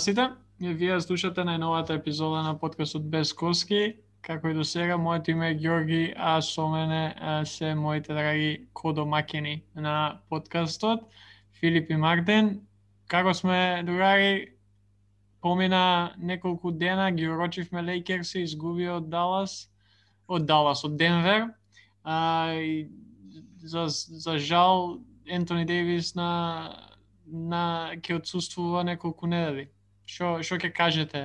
Здраво сите, вие слушате најновата епизода на подкастот Без Коски. Како и до сега, моето име е Георги, а со мене се моите драги кодомакени на подкастот, Филип и Мартин. Како сме, другари, помина неколку дена, ги урочивме Лейкерси, изгуби од Далас, од Далас, од Денвер. А, и за, за жал, Ентони Дейвис на на ќе отсуствува неколку недели. Што што ќе кажете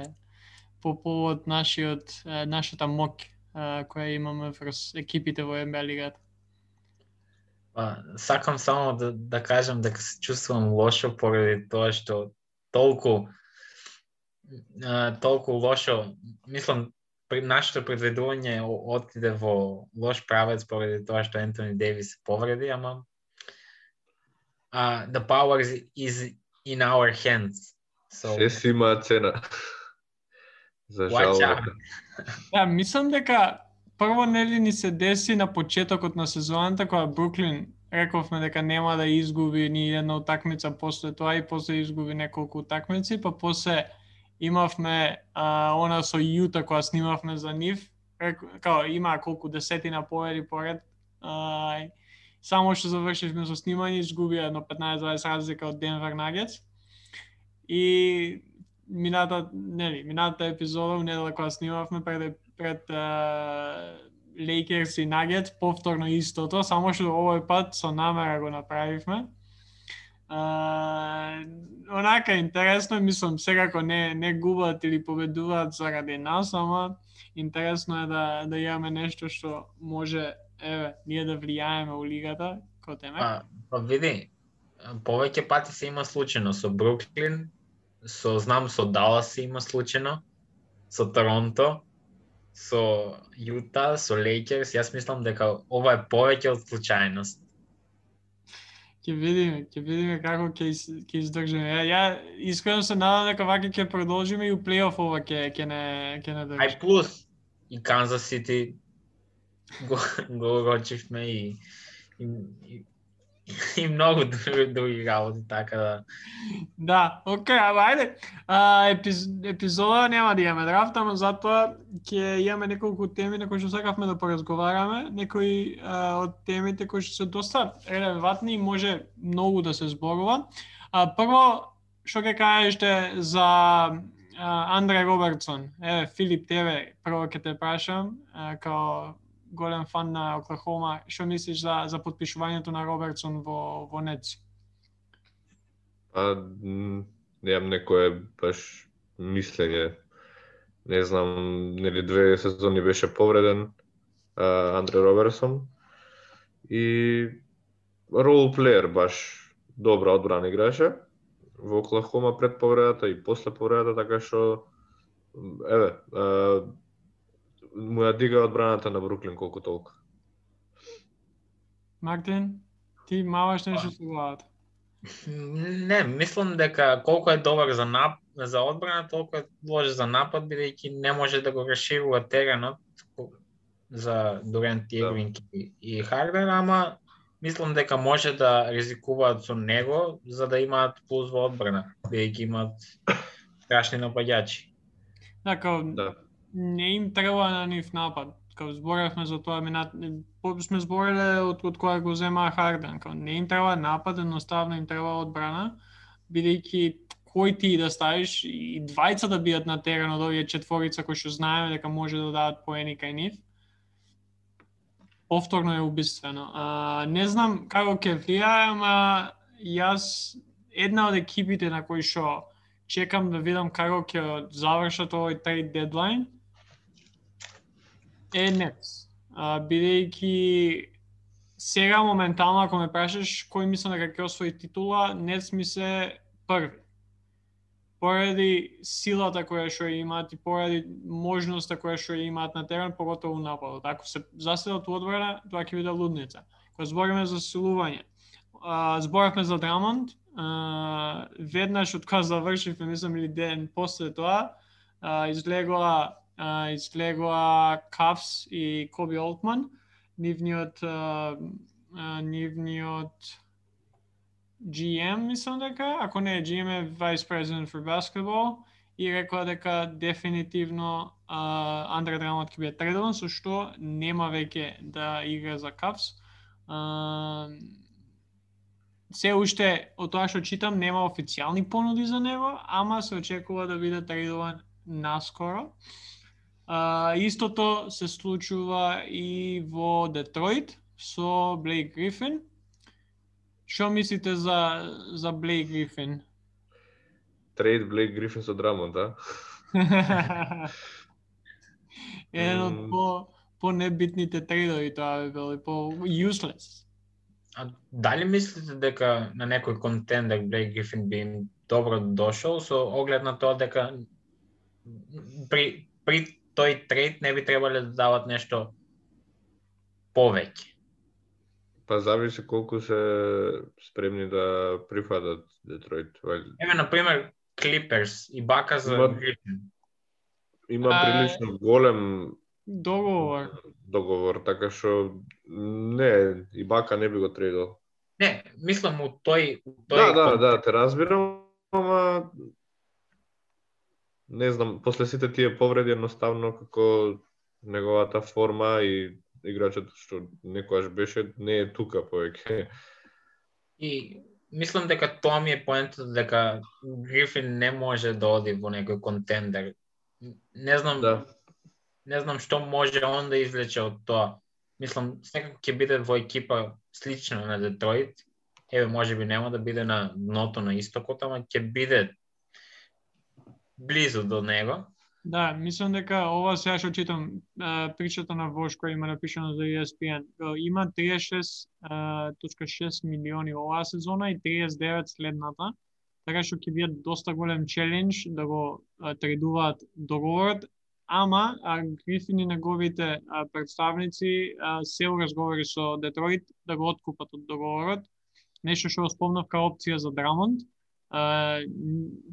по повод нашиот нашата мок која имаме врз екипите во НБА лигата? Па, сакам само да, да кажам дека се чувствувам лошо поради тоа што толку толку лошо, мислам, при нашето предвидување отиде во лош правец поради тоа што Ентони Дейвис се повреди, ама uh, the power is in our hands. So Се си има цена. За жал. Да, мислам дека прво нели ни се деси на почетокот на сезоната кога Бруклин рековме дека нема да изгуби ни една утакмица после тоа и после изгуби неколку утакмици, па после имавме а, она со Јута кога снимавме за нив, као има колку десетина победи поред, а, само што завршивме со снимање, изгуби едно 15-20 разлика од Денвер Нагетс. И мината, нели, мината епизода, недела кога снимавме пред пред Лейкерс и Нагетс, повторно истото, само што овој пат со намера го направивме. Uh, онака интересно, мислам, секако не, не губат или победуваат заради нас, ама интересно е да, да имаме нешто што може еве, ние да влијаеме у лигата, кој теме? А, па види, повеќе пати се има случајно со Бруклин, со знам со Далас се има случајно, со Торонто, со Јута, со Лейкерс, јас мислам дека ова е повеќе од случајност. Ќе видиме, ќе видиме како ќе ќе издржиме. Ја, ја искрено се надам дека вака ќе продолжиме и у плейоф ова ќе ќе не ќе не држи. Ај плюс и Канзас Сити го, го рочивме и, и, и, и многу други, други работи, така да... Да, окей, ама ајде. А, епиз, епизода нема да имаме драфт, ама затоа ќе имаме неколку теми на кои што сакавме да поразговараме, некои а, од темите кои што се доста релевантни и може многу да се зборува. А, прво, што ќе кажете за Андре Робертсон? Еве, Филип, тебе прво ќе те прашам, а, као голем фан на Оклахома. Што мислиш за за подпишувањето на Робертсон во во Нетс? Па немам некое баш мислење. Не знам, нели две сезони беше повреден а, Андре Робертсон и рол плеер баш добра одбрана играше во Оклахома пред повредата и после повредата, така што еве, му ја дига одбраната на Бруклин колку толку. Мартин, ти маваш нешто со главата? Не, мислам дека колку е добар за нап, за одбрана, толку е лош за напад, бидејќи не може да го расширува теренот за Дорент Ирвинг да. и, Харден, ама мислам дека може да ризикуваат со него за да имаат плюс во одбрана, бидејќи имаат страшни нападјачи. Така, да не им треба на нив напад. Као зборевме за тоа, минат, сме збореле од, од која го зема Харден. Као не им треба напад, едноставно им треба одбрана, бидејќи кој ти да ставиш и двајца да бидат на терен од овие четворица кои што знаеме дека може да дадат поени кај нив, повторно е убиствено. А, не знам како ќе влијае, ама јас една од екипите на кои што чекам да видам како ќе завршат овој трейд дедлайн е Нетс. Бидејќи сега моментално ако ме прашаш кој мислам дека ќе освои титула, Нетс ми се први. Поради силата која што имаат и поради можноста која што имаат на терен, поготово нападот. Ако се заседат у одбрана, тоа ќе биде лудница. Кога збориме за силување, зборавме за Драмонд, веднаш од кога завршивме, мислам или ден после тоа, излегоа а, излегоа Кавс и Коби Олтман. Нивниот а, нивниот GM, мислам дека, ако не е GM е Vice President for Basketball и рекоа дека дефинитивно а, Андре Драмот ќе биде тредован, со што нема веќе да игра за Кавс. А, се уште од тоа што читам нема официјални понуди за него, ама се очекува да биде тредован наскоро. А, истото се случува и во Детройт со Блейк Грифин. Што мислите за за Блейк Грифин? Трейд Блейк Грифин со Драмон, да? Еден од по по небитните трейдови тоа би бил и по useless. А дали мислите дека на некој контендер Блейк Грифин би им добро дошол со оглед на тоа дека при, при тој трейд не би требале да дават нешто повеќе? Па зависи колку се спремни да прифатат Детройт. Вали- Еве, на пример, Клиперс и бака за Има- Грифин. Има А, прилично голем Договор. договор, така што не, и Бака не би го трейдал. Не, мислам у тој... У тој Да, да, да, те разбирам, ама не знам, после сите тие повреди едноставно како неговата форма и играчот што некојаш беше не е тука повеќе. И мислам дека тоа ми е поентата дека Грифин не може да оди во некој контендер. Не знам, Да. не знам што може он да извлече од тоа. Мислам, секако ќе биде во екипа слична на Детройт. Еве, може би нема да биде на дното на истокот, ама ќе биде близу до него. Да, мислам дека ова сега што читам а, причата на Вош која има напишано за ESPN. Има 36.6 милиони оваа сезона и 39 следната. Така што ќе биде доста голем челендж да го тредуваат договорот, ама а, Грифин и неговите а, представници а, се разговори со Детройт да го откупат од договорот. Нешто што го спомнав као опција за Драмонт.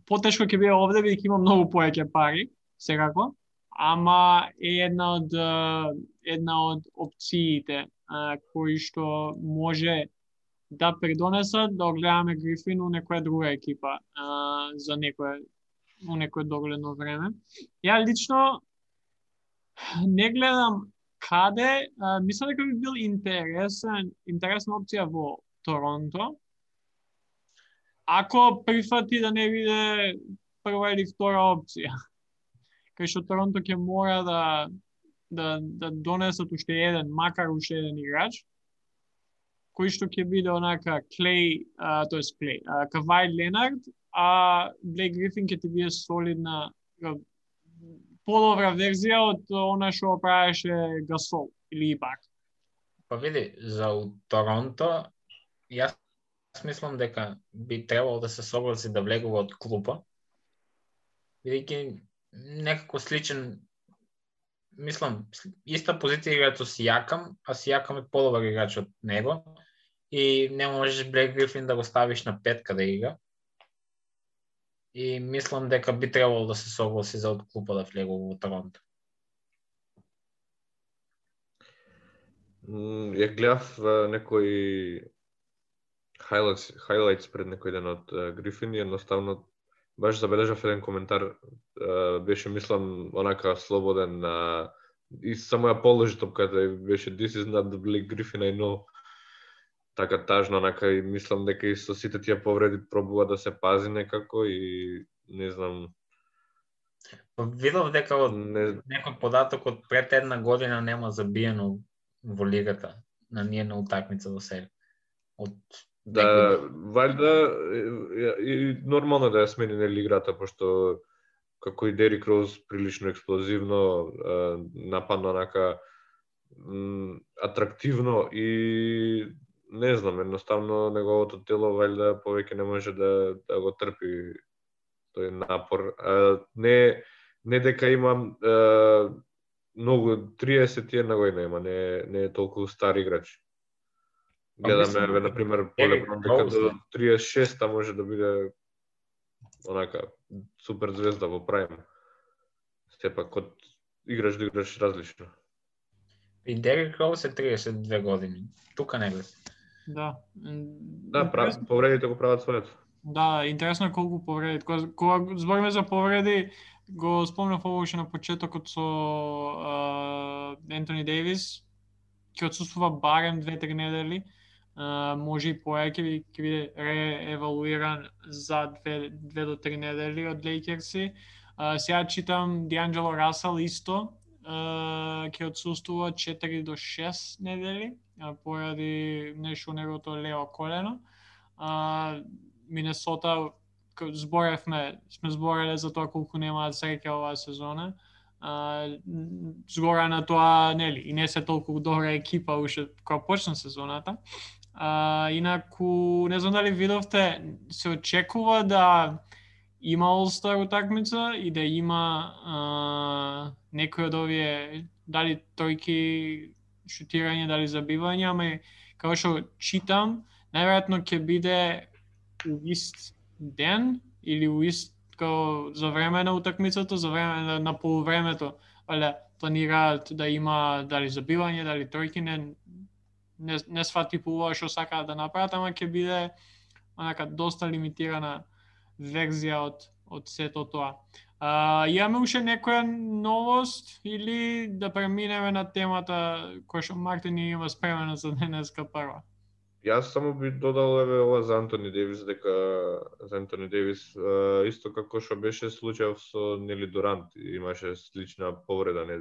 Потешко ќе биде овде бидејќи има многу повеќе пари секако, ама е една од една од опциите а, кои што може да придонесат да огледаме Грифин у некоја друга екипа а, за некое у некое догледно време. Ја лично не гледам каде, а, мислам дека би бил интересен, интересна опција во Торонто. Ако прифати да не биде прва или втора опција кај што Торонто ќе мора да да да донесат уште еден, макар уште еден играч, кој што ќе биде онака Клей, а, тоест Клей, а, Кавај Ленард, а Блейк Грифин ќе ти биде солидна подобра верзија од она што правеше Гасол или Ибак. Па види, за Торонто, јас мислам дека би требало да се согласи да влегува од клупа, бидејќи некако сличен мислам, иста позиција играат со Сијакам, а Сијакам е подобар играч од него и не можеш Блек Грифин да го ставиш на петка да игра. И мислам дека би требало да се согласи за од клупа да влегува во Торонто. Ја гледав некои highlights, highlights пред некој ден од Грифин и едноставно баш забележав еден коментар, беше мислам онака слободен а, и само ја положи топката и беше this is not the Blake Griffin I know. Така тажно, онака и мислам дека и со сите тие повреди пробува да се пази некако и не знам, Видов дека од не, некој податок од пред една година нема забиено во лигата на ниједна утакмица до сега. Од Да, валјда и, нормално да ја смени нели играта пошто како и Дерик Роуз прилично експлозивно, а, нападно онака м, атрактивно и не знам, едноставно неговото тело валјда повеќе не може да да го трпи тој напор. А, не не дека имам а, многу 31 година има, не не е толку стар играч. Гледаме, мислам, еве, на пример, Ерик Полеброн, дека до да. 36-та може да биде онака супер звезда во прайм. Сепак од играш до играш различно. И Дерик Роуз е 32 години. Тука не гледа. Да. Да, прав, повредите го прават своето. Да, интересно е колку повреди. Кога, кога збориме за повреди, го спомнав ово на почетокот со а, Ентони Дейвис, ќе отсуствува барем две-три недели, а, може и поеќе ќе биде реевалуиран за две, две до три недели од Лейкерси. А, сега читам Дианджело Расел исто, ќе отсуствува 4 до 6 недели, а, поради нешто неговото лево колено. А, Минесота зборевме, сме збореле за тоа колку немаат среќа оваа сезона. А, згора на тоа, нели, и не се толку добра екипа уште кога почна сезоната. А, инаку, не знам дали видовте, се очекува да има All-Star утакмица и да има а, некој од овие, дали тројки шутирање, дали забивање, ама како што читам, најверојатно ќе биде у ист ден или у ист као за време на утакмицата, за време на, на полувремето, вале планираат да има дали забивање, дали тројки, не не, не свати по што сакаат да направат, ама ќе биде онака доста лимитирана верзија од од сето тоа. А, имаме уште некоја новост или да преминеме на темата која што Мартин ни има спремена за денеска прва? Јас само би додал еве ова за Антони Девис дека за Антони Девис а, исто како што беше случајов со Нели Дурант, имаше слична повреда не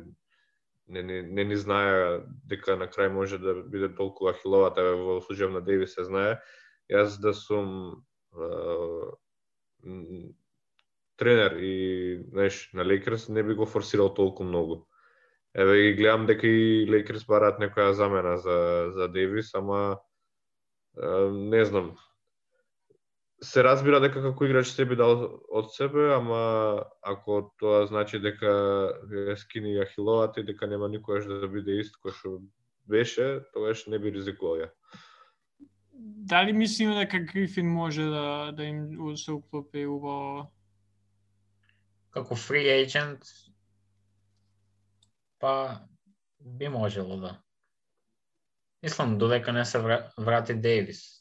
не, не, не ни знае дека на крај може да биде толку ахиловата во случајов на Деви се знае јас да сум е, тренер и знаеш на Лейкерс не би го форсирал толку многу. Еве ги гледам дека и Лейкерс бараат некоја замена за за Девис, ама Е, не знам. Се разбира дека како играч се би дал од себе, ама ако тоа значи дека е скини ахиловата и дека нема никогаш да биде ист кој што беше, тогаш не би ризикувал ја. Дали мислиме дека Грифин може да, да им се уклопи во Како free agent, па би можело да. Мислам, додека не се вра- врати Дейвис.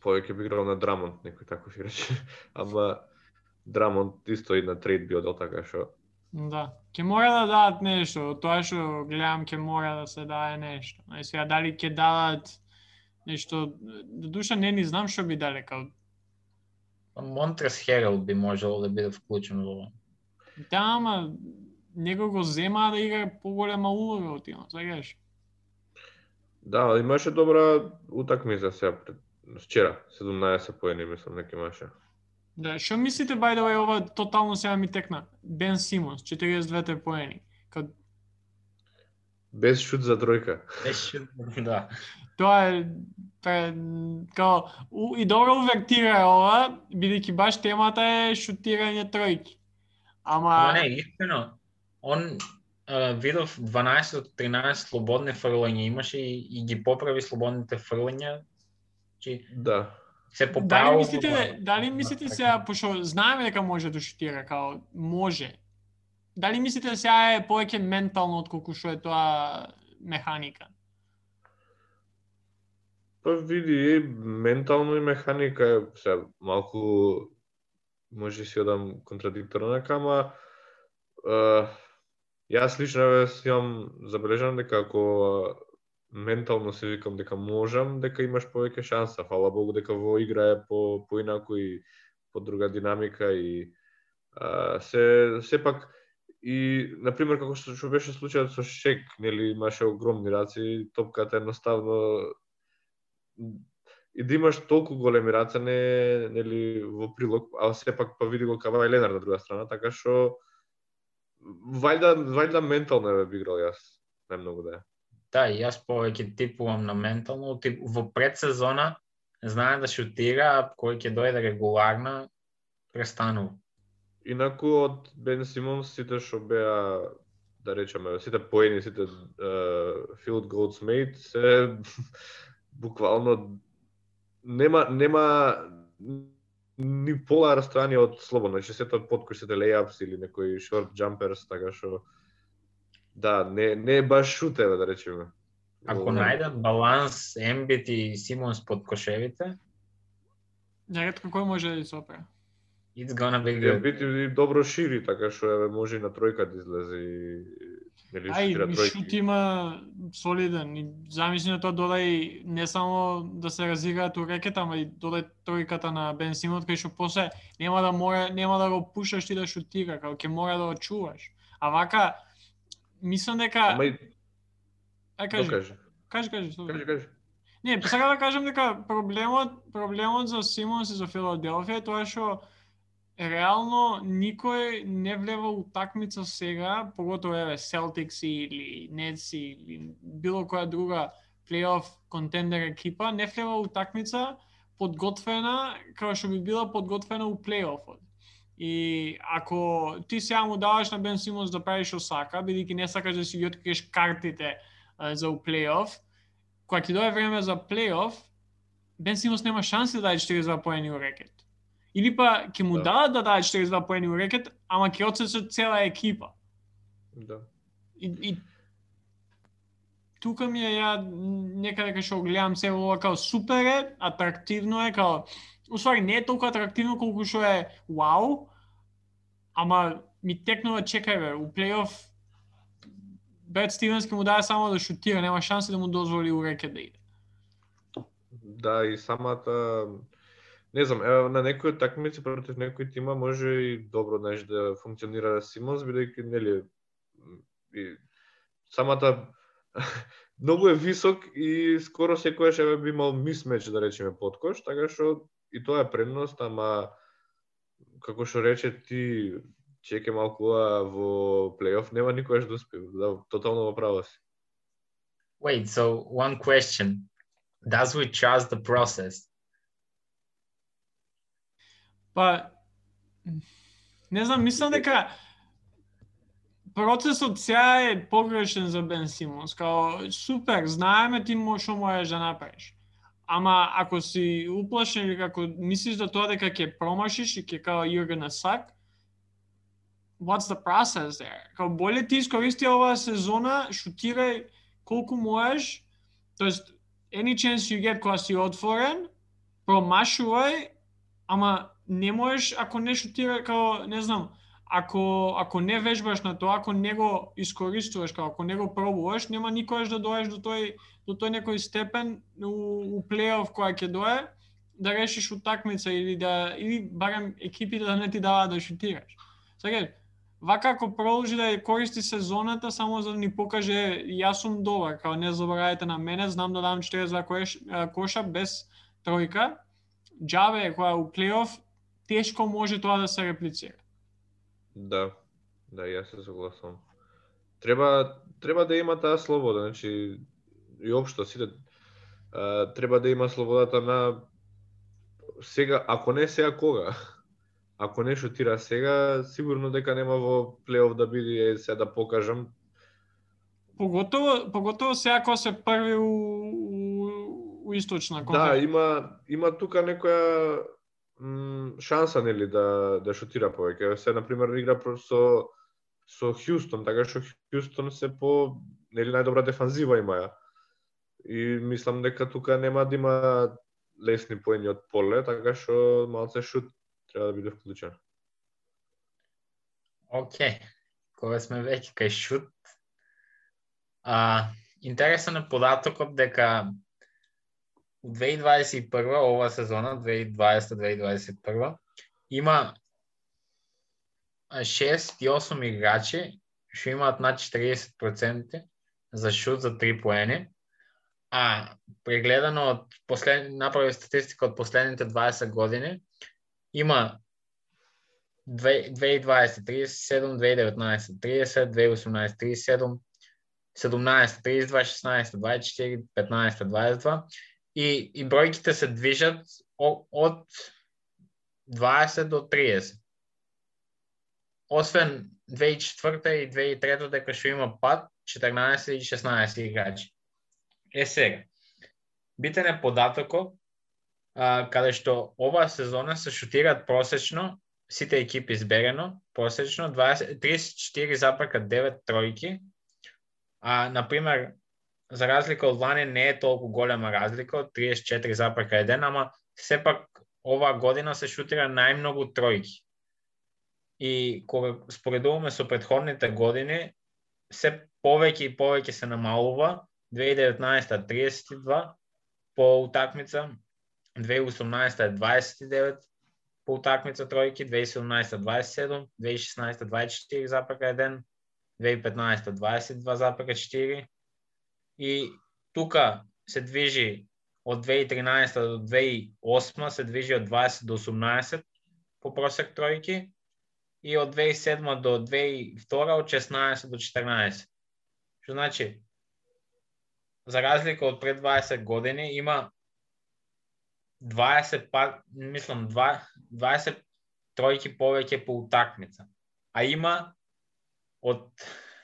Повеќе би играл на Драмонт, некој таков играч. Ама Драмонт исто и на трейд би одел така што Да, ќе мора да дадат нешто, тоа што гледам ќе мора да се даде нешто. А сега дали ќе дадат нешто, до душа не ни знам што би дале као Па Монтрес Херел би можело да биде вклучен во ова. Да, ама него го зема да игра поголема улога од тимот, знаеш? Да, имаше добра утакмица сега пред вчера, 17 поени мислам дека имаше. Да, што мислите by the way ова тотално сега ми текна? Бен Симонс, 42 поени. Кад Без шут за тројка. Беше, да. тоа е пре, као у, и добро увертира е ова, бидејќи баш темата е шутирање тројки. Ама, Ама не, искрено, он а, видов 12 од 13 слободни фрлања имаше и, и ги поправи слободните фрлања. Чи Да. се дали поправи. мислите, дали мислите сега, пошто знаеме дека може да шутира, као може. Дали мислите сега е повеќе ментално отколку што е тоа механика? Па види, и ментално и механика е се малку може си одам контрадикторно нека, ама е, јас лично си имам забележано дека ако ментално се викам дека можам, дека имаш повеќе шанса. Фала Богу дека во игра е по поинаку и по друга динамика и а, се сепак и на пример како што што беше случајот со Шек, нели имаше огромни раци, топката едноставно и да имаш толку големи раце не нели во прилог, а сепак па види го Кавај Ленар на друга страна, така што вајда вајда ментално е би играл јас најмногу да е. Да, и јас повеќе типувам на ментално, тип во предсезона знае да шутира, а кој ќе дојде регуларна, престанува. Инаку од Бен Симонс сите што беа да речеме сите поени, сите uh, field goals made се буквално нема нема ни пола расстојание од слободно, значи сето подкој сите лејапс или некои short jumpers, така што да, не не е баш шутеве да речеме. Ако најдат баланс Ембит и Симонс под кошевите, Ретко кој може да се опре. it's gonna be Ја good. бити и добро шири, така што еве може и на тројка да излезе и нели Ај, шут има солиден. И замисли на тоа додај не само да се разиграат у рекет, ама и додај тројката на Бен Симон, кај што после нема да мора, нема да го пушаш ти да шутира, као ќе мора да го чуваш. А вака, мислам дека... Ама и Ај, кажи, докажи. кажи, кажи, слушам. Кажи, кажи. Не, сега да кажам дека проблемот проблемот за Симонс и за Филаделфија е тоа што реално никој не влева у такмица сега, поготово еве Celtics или Nets или било која друга плейоф контендер екипа не влева у такмица подготвена како што би била подготвена у плейофот. И ако ти сега му даваш на Бен Симонс да прави што сака, бидејќи не сакаш да си ги откриеш картите а, за у плейоф, кога ќе дое време за плейоф, Бен Симонс нема шанси да даде 42 поени у рекет. Или па ќе му Да. дадат да даде 42 поени у рекет, ама ќе одсечат цела екипа. Да. И, и тука ми е ја некаде кај што гледам се ова као супер е, атрактивно е, као Уствари не е толку атрактивно колку што е вау, ама ми текнува чекај бе, у плейоф Бет Стивенс ќе му даде само да шутира, нема шанси да му дозволи у да иде. Да, и самата не знам, е, на некои такмици против некои тима може и добро знаеш да функционира Симонс бидејќи нели и самата многу е висок и скоро секојаш еве би имал мисмеч да речеме подкош, така што и тоа е предност, ама како што рече ти чеке малку а во плейоф нема никогаш да успее. Да, тотално во право си. Wait, so one question. Does we trust the process? Па, не знам, мислам дека процесот сега е погрешен за Бен Симонс. Као, супер, знаеме ти што можеш да направиш. Ама ако си уплашен или ако мислиш да тоа дека ќе промашиш и ќе као you're gonna suck, what's the process there? Као боле ти искористи оваа сезона, шутирај колку можеш, тоест any chance you get кога си отворен, промашувај, ама не можеш ако не шутира као не знам, ако ако не вежбаш на тоа, ако не го искористуваш, као ако не го пробуваш, нема никогаш да доеш до тој до тој некој степен у, у плейоф која ќе дое да решиш утакмица или да или барем екипите да не ти даваат да шутираш. Сега вака ако продолжи да ја користи сезоната само за да ни покаже јас сум добар, као не заборавајте на мене, знам да дам 42 коша без тројка. Џабе е која у плейоф тешко може тоа да се реплицира. Да, да, јас се согласувам. Треба треба да има таа слобода, значи и општо сите а, треба да има слободата на сега, ако не сега кога? Ако не шутира сега, сигурно дека нема во плейоф да биде е, сега да покажам. Поготово, поготово сега кога се први у, у, у источна Да, конференција. има има тука некоја шанса нели да да шутира повеќе. Се на пример игра со со Хјустон, така што Хјустон се по нели најдобра дефанзива има ја. И мислам дека тука нема да има лесни поени од поле, така што малце шут треба да биде вклучен. Океј. Кога сме веќе кај шут, а, интересен е податокот дека у 2021 ова сезона, 2020-2021, има 6 и 8 играчи што имаат над 40% за шут за 3 поени, а прегледано од послед... направи статистика од последните 20 години, има 2020 37, 2019 30, 2018 37, 17, 32, 16, 24, 15, 22 и, и бројките се движат од 20 до 30. Освен 2004 и 2003 дека што има пад 14 и 16 играчи. Е сега, битен е податокот а, каде што оваа сезона се шутираат просечно сите екипи изберено, просечно 20 34,9 тројки, а, например, за разлика од лани не е толку голема разлика, 34,1, ама сепак оваа година се шутира најмногу тројки. И кога споредуваме со предходните години, се повеќе и повеќе се намалува. 2019 32 по утакмица, 2018 29 по утакмица тројки, 2017 27, 2016 24,1, 2015 22,4 и тука се движи од 2013 до 2008 се движи од 20 до 18 по просек тројки и од 2007 до 2002 од 16 до 14. Што значи, за разлика од пред 20 години, има 20 па, мислам 20 тројки повеќе по утакмица. А има од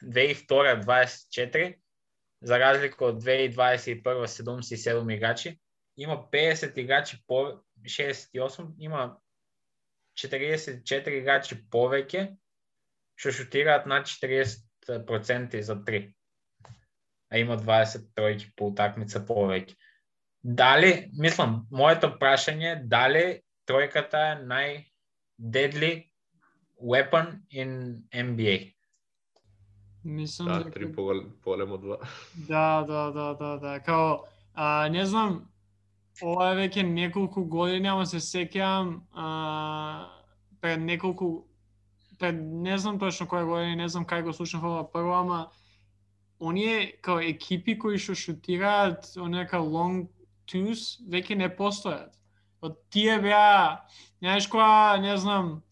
2002 24 за разлика од 2021 77 играчи, има 50 играчи по 68, има 44 играчи повеќе што шутираат над 40% за 3. А има 20 тројки по утакмица повеќе. Дали, мислам, моето прашање е дали тројката е нај-deadly weapon in NBA? Мислам Да, дека- три поголем од два. Да, да, да, да, да. Као, а, не знам, ова е веќе неколку години, ама се сеќавам пред неколку пред не знам точно која година, не знам кај го слушнав ова прво, ама оние као екипи кои што шутираат оние као long twos веќе не постојат. Од тие беа, знаеш која, не знам,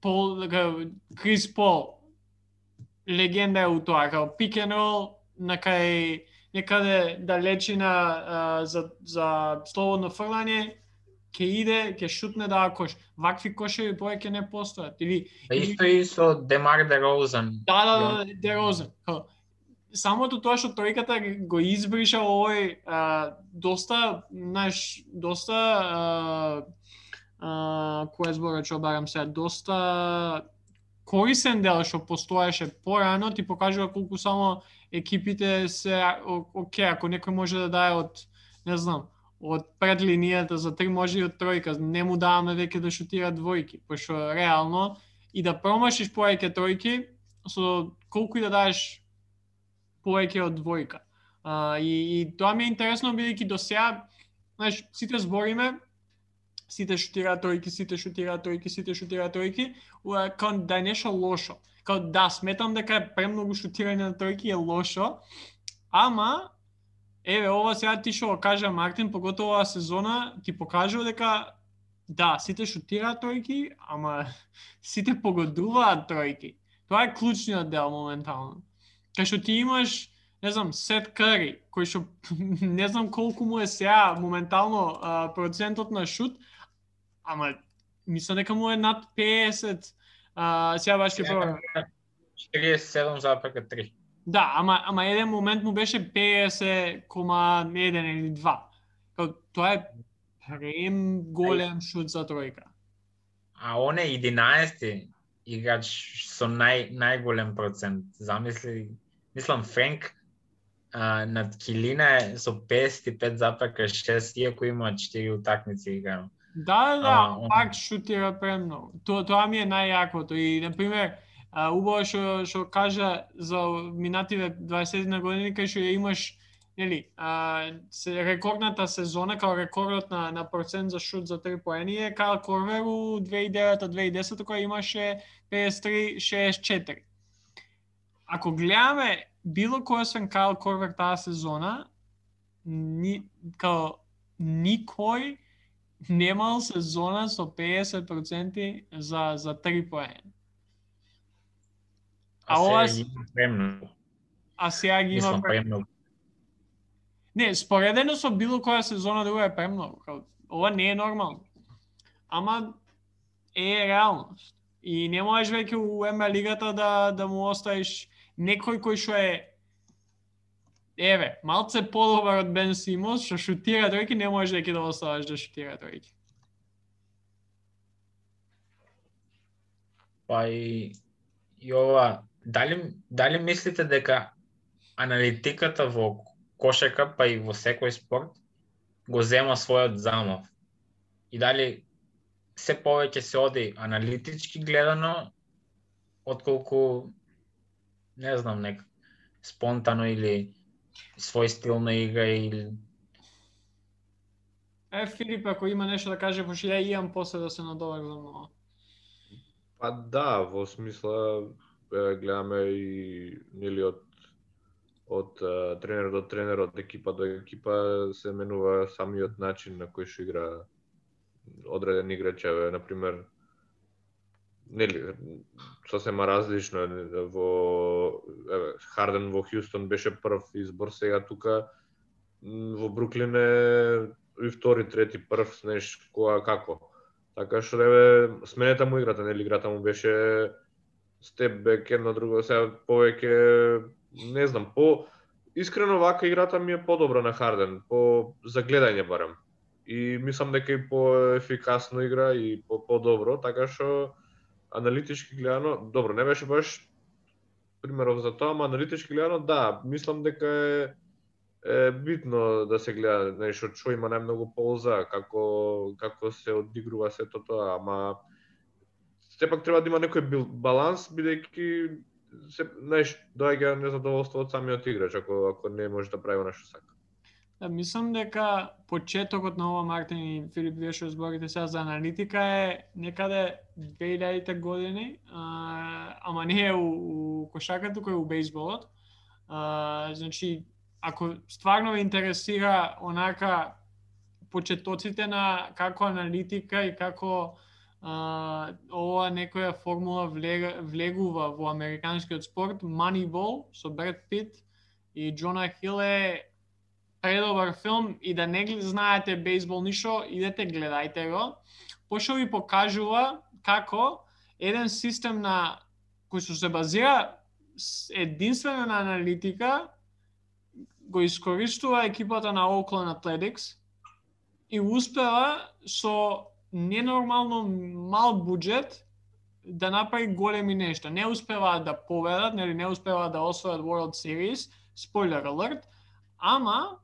Пол, Крис Пол, легенда е у тоа, као pick and roll, накај некаде далечина а, за, за слободно фрлање, ќе иде, ќе шутне да кош. Вакви кошеви повеќе не постојат. Или исто и со Демар Дерозан. да, да, да, Дерозен. Као, самото тоа што тројката го избриша овој а, доста, знаеш, доста а, а, кој зборот што барам сега, доста корисен дел што постоеше порано ти покажува колку само екипите се о- оке, ако некој може да даде од не знам, од пред линијата за три може и од тројка, не му даваме веќе да шутира двојки, пошто реално и да промашиш повеќе тројки со колку и да даеш повеќе од двојка. А, и, и тоа ми е интересно бидејќи до сега, знаеш, сите збориме, сите шутира тројки, сите шутира тројки, сите шутира тројки, уа, као да е нешто лошо. Као да, сметам дека е премногу шутирање на тројки е лошо, ама еве ова сега ти што кажа Мартин, поготово оваа сезона ти покажува дека да, сите шутираат тројки, ама сите погодуваат тројки. Тоа е клучниот дел моментално. Кај што ти имаш, не знам, Сет Кари, кој што не знам колку му е сега моментално а, процентот на шут, ама мислам дека му е над 50. А, сега баш ќе пробам. 47,3. Да, ама ама еден момент му беше 50,1 или 2. Као, тоа е прем голем шут за тројка. А он е 11 играч со нај најголем процент. Замисли, мислам Френк а, над Килина е со 55,6 иако има 4 утакмици играно. Да, да, да, он- пак шутира премногу. Тоа тоа ми е најјакото и на пример а, убаво што што кажа за минативе 20 години кај што ја имаш нели, а, се, рекордната сезона, као рекордот на, на процент за шут за три поени е Кайл Корвер у 2009-2010 која имаше 53-64. Ако гледаме било кој освен Кайл Корвер таа сезона, ни, као никој немал сезона со 50% за за три поени. А ова. А сега ги има премногу. Не, споредено со било која сезона друга е премногу. Ова не е нормално. Ама е реалност. И не можеш веќе у МЛ лигата да да му оставиш некој кој што е еве, малце подобар од Бен Симонс, што шутира тројки, не можеш веќе да оставаш да шутира тројки. Па и, и ова, дали, дали мислите дека аналитиката во кошека, па и во секој спорт, го зема својот замов. И дали се повеќе се оди аналитички гледано, отколку, не знам, нека спонтано или свој стил на игра или Е, Филип, ако има нешто да каже, пошто ја имам после да се надоврзам но... Па да, во смисла гледаме и нели од од тренер до тренер, од екипа до екипа се менува самиот начин на кој што игра одреден играч, еве, на пример, нели сосема различно во еве Харден во Хјустон беше прв избор, сега тука во Бруклин е и втори, трети, прв, знаеш кога како. Така што еве сменета му играта, нели играта му беше степ бек едно друго, сега повеќе не знам, по искрено вака играта ми е подобра на Харден, по за гледање барем. И мислам дека и по ефикасно игра и по подобро, така што аналитички гледано, добро, не беше баш примеров за тоа, ама аналитички гледано, да, мислам дека е е битно да се гледа нешто што има најмногу полза, како како се одигрува сето тоа, ама сепак треба да има некој баланс бидејќи се знаеш доаѓа незадоволство од самиот играч ако ако не може да прави нешто сака. Да, мислам дека почетокот на ова Мартин и Филип вие што зборите сега за аналитика е некаде 2000 години, а, ама не е у, у кошаката, туку е у бейсболот. А, значи, ако стварно ве интересира онака почетоците на како аналитика и како а, ова некоја формула влег, влегува во американскиот спорт, Moneyball со Бред Пит и Джона Хил е предобар филм и да не знаете бейсбол ништо, идете гледајте го, пошто ви покажува како еден систем на кој што се базира единствено на аналитика го искористува екипата на Oakland Athletics и успева со ненормално мал буџет да направи големи нешта. Не успеваат да победат, нели не успеваат да освојат World Series, спойлер алерт, ама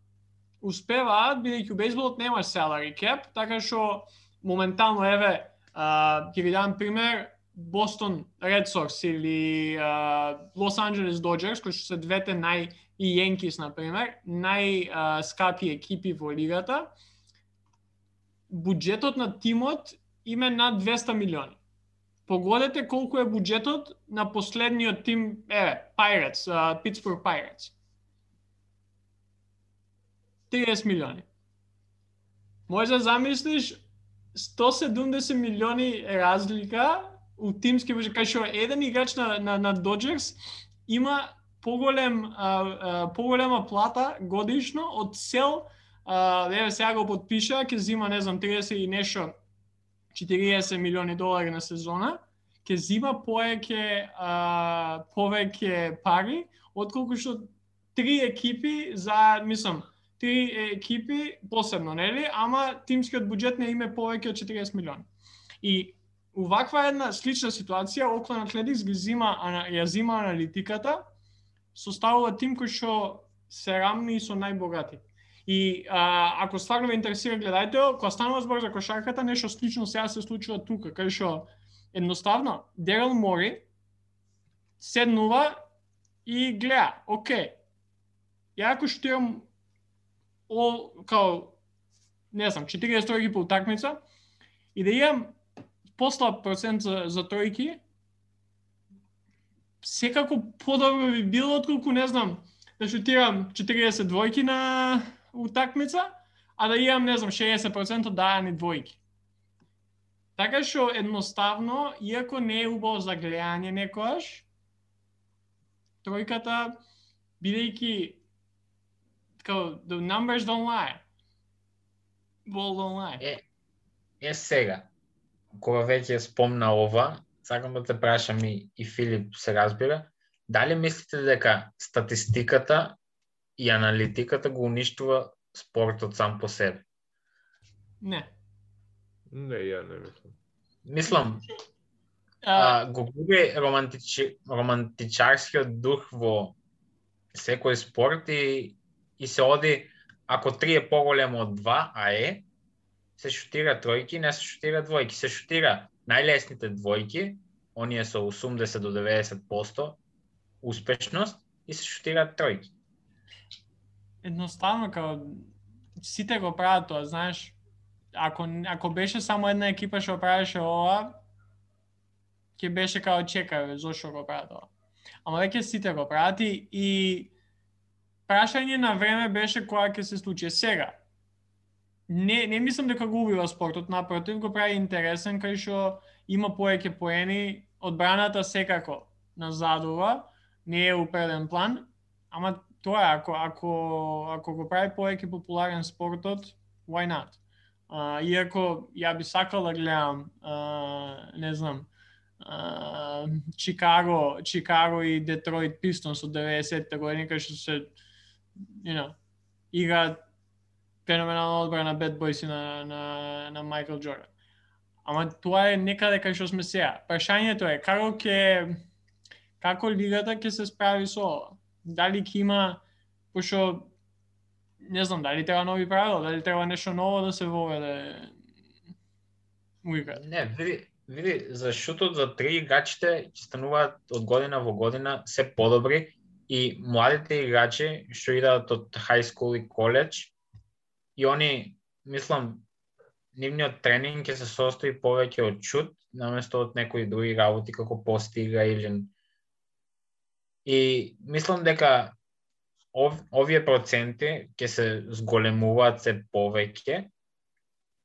успеваат бидејќи у бейсболот нема salary cap, така што моментално еве ќе ви дам пример Бостон Ред Сокс или Лос Анджелес Доджерс, кои што се двете нај и Јенкис, например, најскапи екипи во лигата, буџетот на тимот им е над 200 милиони. Погодете колку е буџетот на последниот тим, еве, Pirates, uh, Pittsburgh Pirates. 30 милиони. Може да замислиш 170 милиони разлика у тимски кај што еден играч на, на, на Dodgers има поголем а, а, поголема плата годишно од цел а, еве сега го подпиша, ќе зима не знам 30 и нешто 40 милиони долари на сезона, ќе зима повеќе а, повеќе пари отколку што три екипи за мислам три екипи посебно, нели? Ама тимскиот буџет не име повеќе од 40 милиони. И уваква една слична ситуација, Окланд Атлетикс ги зима, ја зима аналитиката, составува тим кој што се рамни со најбогати. И а, ако стварно ве интересира, гледајте, кога станува збор за кошарката, нешто слично сега се случува тука, кај што едноставно Дерел Мори седнува и гледа, оке, ја ако штирам о, као, не знам, 40 тројки по утакмица, и да имам послаб процент за, за тројки, секако подобро би било отколку не знам да шутирам 40 двојки на утакмица, а да имам не знам 60% дајани двојки. Така што едноставно, иако не е убаво за гледање некојаш, тројката бидејќи као the numbers don't lie. Ball don't lie. Е, е сега, кога веќе спомна ова, сакам да те прашам и, и Филип се разбира, дали мислите дека статистиката и аналитиката го уништува спортот сам по себе? Не. Не, ја не мислам. Мислам, а, го губи романтичи, романтичарскиот дух во секој спорт и, и се оди, ако 3 е поголемо од 2, а е, се шутира тројки, не се шутира двојки. Се шутира најлесните двојки, оние со 80 до 90% успешност и се шутира тројки. Едноставно, као сите го прават тоа, знаеш, ако, ако беше само една екипа што правеше ова, ќе беше као чекај, зошто го прават тоа. Ама веќе сите го прават и, и прашање на време беше која ќе се случи сега. Не, не мислам дека го убива спортот, напротив го прави интересен кај што има поеќе поени, одбраната секако назадува, не е упреден план, ама тоа е, ако, ако, ако го прави поеќе популарен спортот, why not? Uh, иако ја би сакал да гледам, uh, не знам, uh, Чикаго, Чикаго и Детройт Пистонс од 90-те години, кај што се, you know, играат феноменална одбрана Bad Boys и на, на, на Майкл Джордан. Ама тоа е некаде кај што сме сега. Прашањето е како ќе како лигата ќе се справи со ова? Дали ќе има пошто не знам дали треба нови правила, дали треба нешто ново да се воведе у играта. Не, види, види, за шутот за три играчите ќе стануваат од година во година се подобри и младите играчи што идат од high school и коледж и они, мислам, нивниот тренинг ќе се состои повеќе од чуд, наместо од некои други работи како постига или и мислам дека ов, овие проценти ќе се зголемуваат се повеќе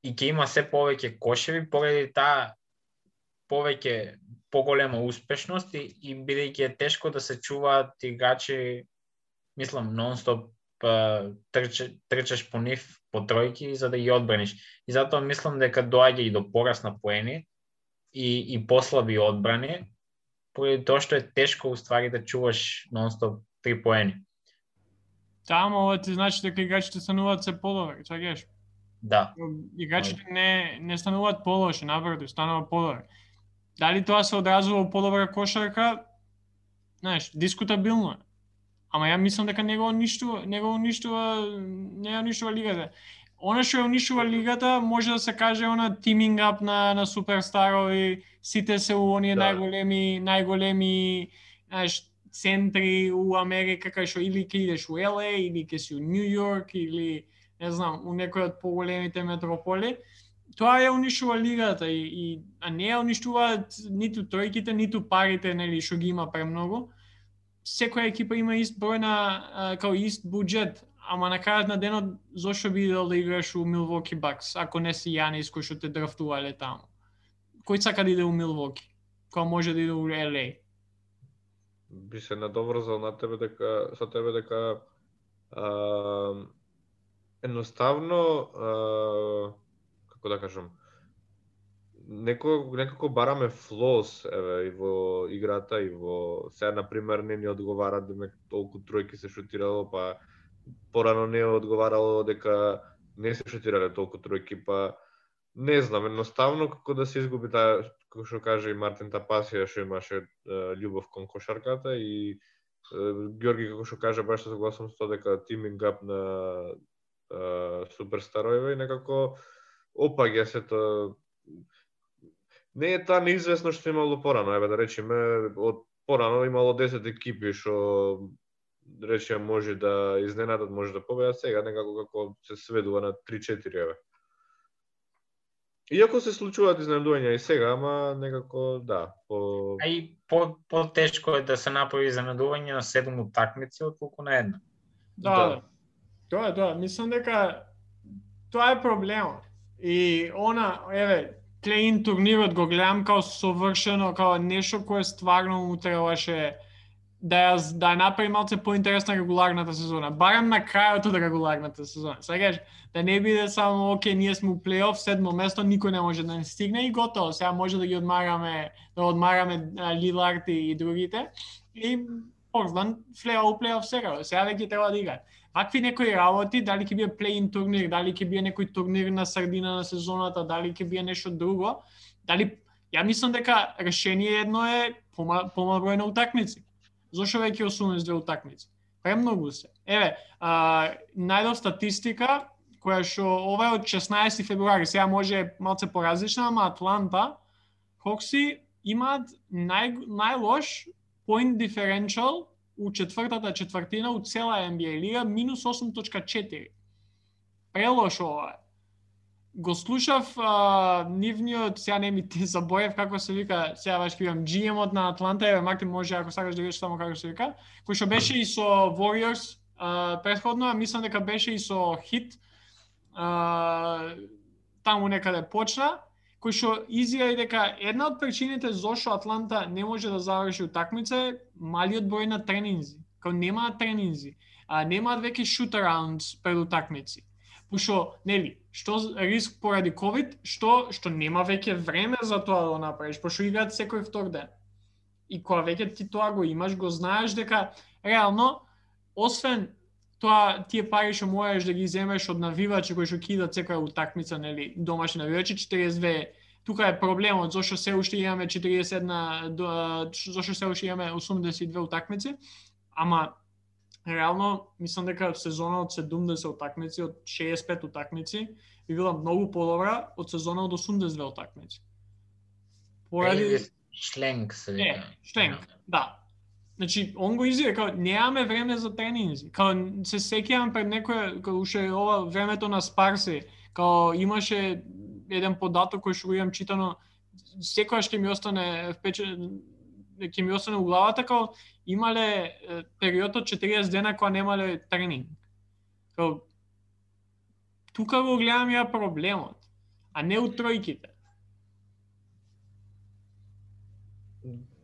и ќе има се повеќе кошеви поради таа повеќе поголема успешност и, и бидејќи е тешко да се чуваат играчи мислам нонстоп трчаш, трчаш по нив по тројки за да ги одбраниш. И затоа мислам дека доаѓа и до порас на поени и, и послаби одбрани, поради тоа што е тешко уствари да чуваш нонстоп три поени. Таа, ова ти значи дека играчите стануваат се подобри, чакаш? Да. Играчите не не стануваат полоши, напротив, стануваат подобри. Дали тоа се одразува во подобра кошарка? Знаеш, дискутабилно е. Ама ја мислам дека не го уништува, не го уништува, не ја уништува лигата. Она што ја уништува лигата може да се каже она тиминг ап на на суперстарови, сите се у оние да. најголеми најголеми знаеш центри у Америка кај што или ќе идеш у LA или ќе си у Нью Йорк или не знам, у некој од поголемите метрополи, тоа ја уништува лигата и, и а не ја уништуваат ниту тројките, ниту парите, нели, што ги има премногу. Секоја екипа има ист број на као ист буџет, ама на крајот на денот зошто би идел да играш у Милвоки Бакс, ако не си Јанис кој што те драфтувале таму? Кој сака да иде у Милвоки? Кој може да иде у ЛА? би се надоврзал на тебе дека со тебе дека а, едноставно а, како да кажам некој некако бараме флос еве и во играта и во сега на пример не ни одговара дека толку тројки се шутирало па порано не одговарало дека не се шутирале толку тројки па не знам едноставно како да се изгуби таа како што каже и Мартин Тапасија што имаше љубов кон кошарката и Георги како што каже баш согласувам со тоа дека тиминг ап на суперстарови и некако опаѓа се тоа не е таа неизвестно што имало порано, еве да речеме од порано имало 10 екипи што речеме може да изненадат, може да победат, сега некако како се сведува на 3-4 еве. Иако се случуваат изненадувања и сега, ама некако да, по А и по потешко е да се направи изненадување на седум утакмици отколку на една. Да, да. Тоа е тоа. Мислам дека тоа е проблемот. И она, еве, Клейн турнирот го гледам као совршено, као нешто кое стварно му требаше да ја да ја направи малце поинтересна регуларната сезона. Барем на крајот од регуларната сезона. Сега да не биде само оке ние сме у плейоф, седмо место, никој не може да не стигне и готово. Сега може да ги одмараме, да одмараме Лилард и другите и Портланд флеа у плейоф сега. Сега веќе треба да играат. Вакви некои работи, дали ќе биде плейн турнир, дали ќе бие некој турнир на средина на сезоната, дали ќе бие нешто друго, дали ја мислам дека решение едно е помал број на утакмици Зошто веќе 82 утакмици? Премногу се. Еве, а, најдов статистика која што ова е од 16 февруари, сега може малце поразлична, ама Атланта Хокси имаат нај, најлош point differential у четвртата четвртина у цела NBA лига минус 8.4. Прелошо ова е го слушав а, нивниот, сега не ми те забоев како се вика, сега баш имам GM-от на Атланта, еве Марти може ако сакаш да видиш само како се вика, кој што беше и со Warriors а, предходно, а мислам дека беше и со Hit, а, таму некаде почна, кој што изјави дека една од причините зошто Атланта не може да заврши утакмица е малиот број на тренинзи. Као немаат тренинзи, а немаат веќе shoot arounds пред утакмици. Пошто, нели, што риск поради ковид, што што нема веќе време за тоа да го направиш, пошто играат секој втор ден. И кога веќе ти тоа го имаш, го знаеш дека реално освен тоа тие пари што можеш да ги земеш од навивачи кои што кидат секоја утакмица, нели, домашни навивачи 42 тука е проблемот зошто се уште имаме 41 зошто се уште имаме 82 утакмици, ама реално мислам дека сезона од 70 утакмици, од 65 утакмици, би била многу подобра од сезона од 82 утакмици. Поради шленг се вика. Е, шленг, да. Значи, он го изјави као немаме време за тренинзи. Као се сеќавам пред некој као уште ова времето на Спарси, као имаше еден податок кој што го имам читано секоја ќе ми остане впечатлен ќе ми остане у главата као имале период од 40 дена кога немале тренинг. Као, тука го гледам ја проблемот, а не у тројките.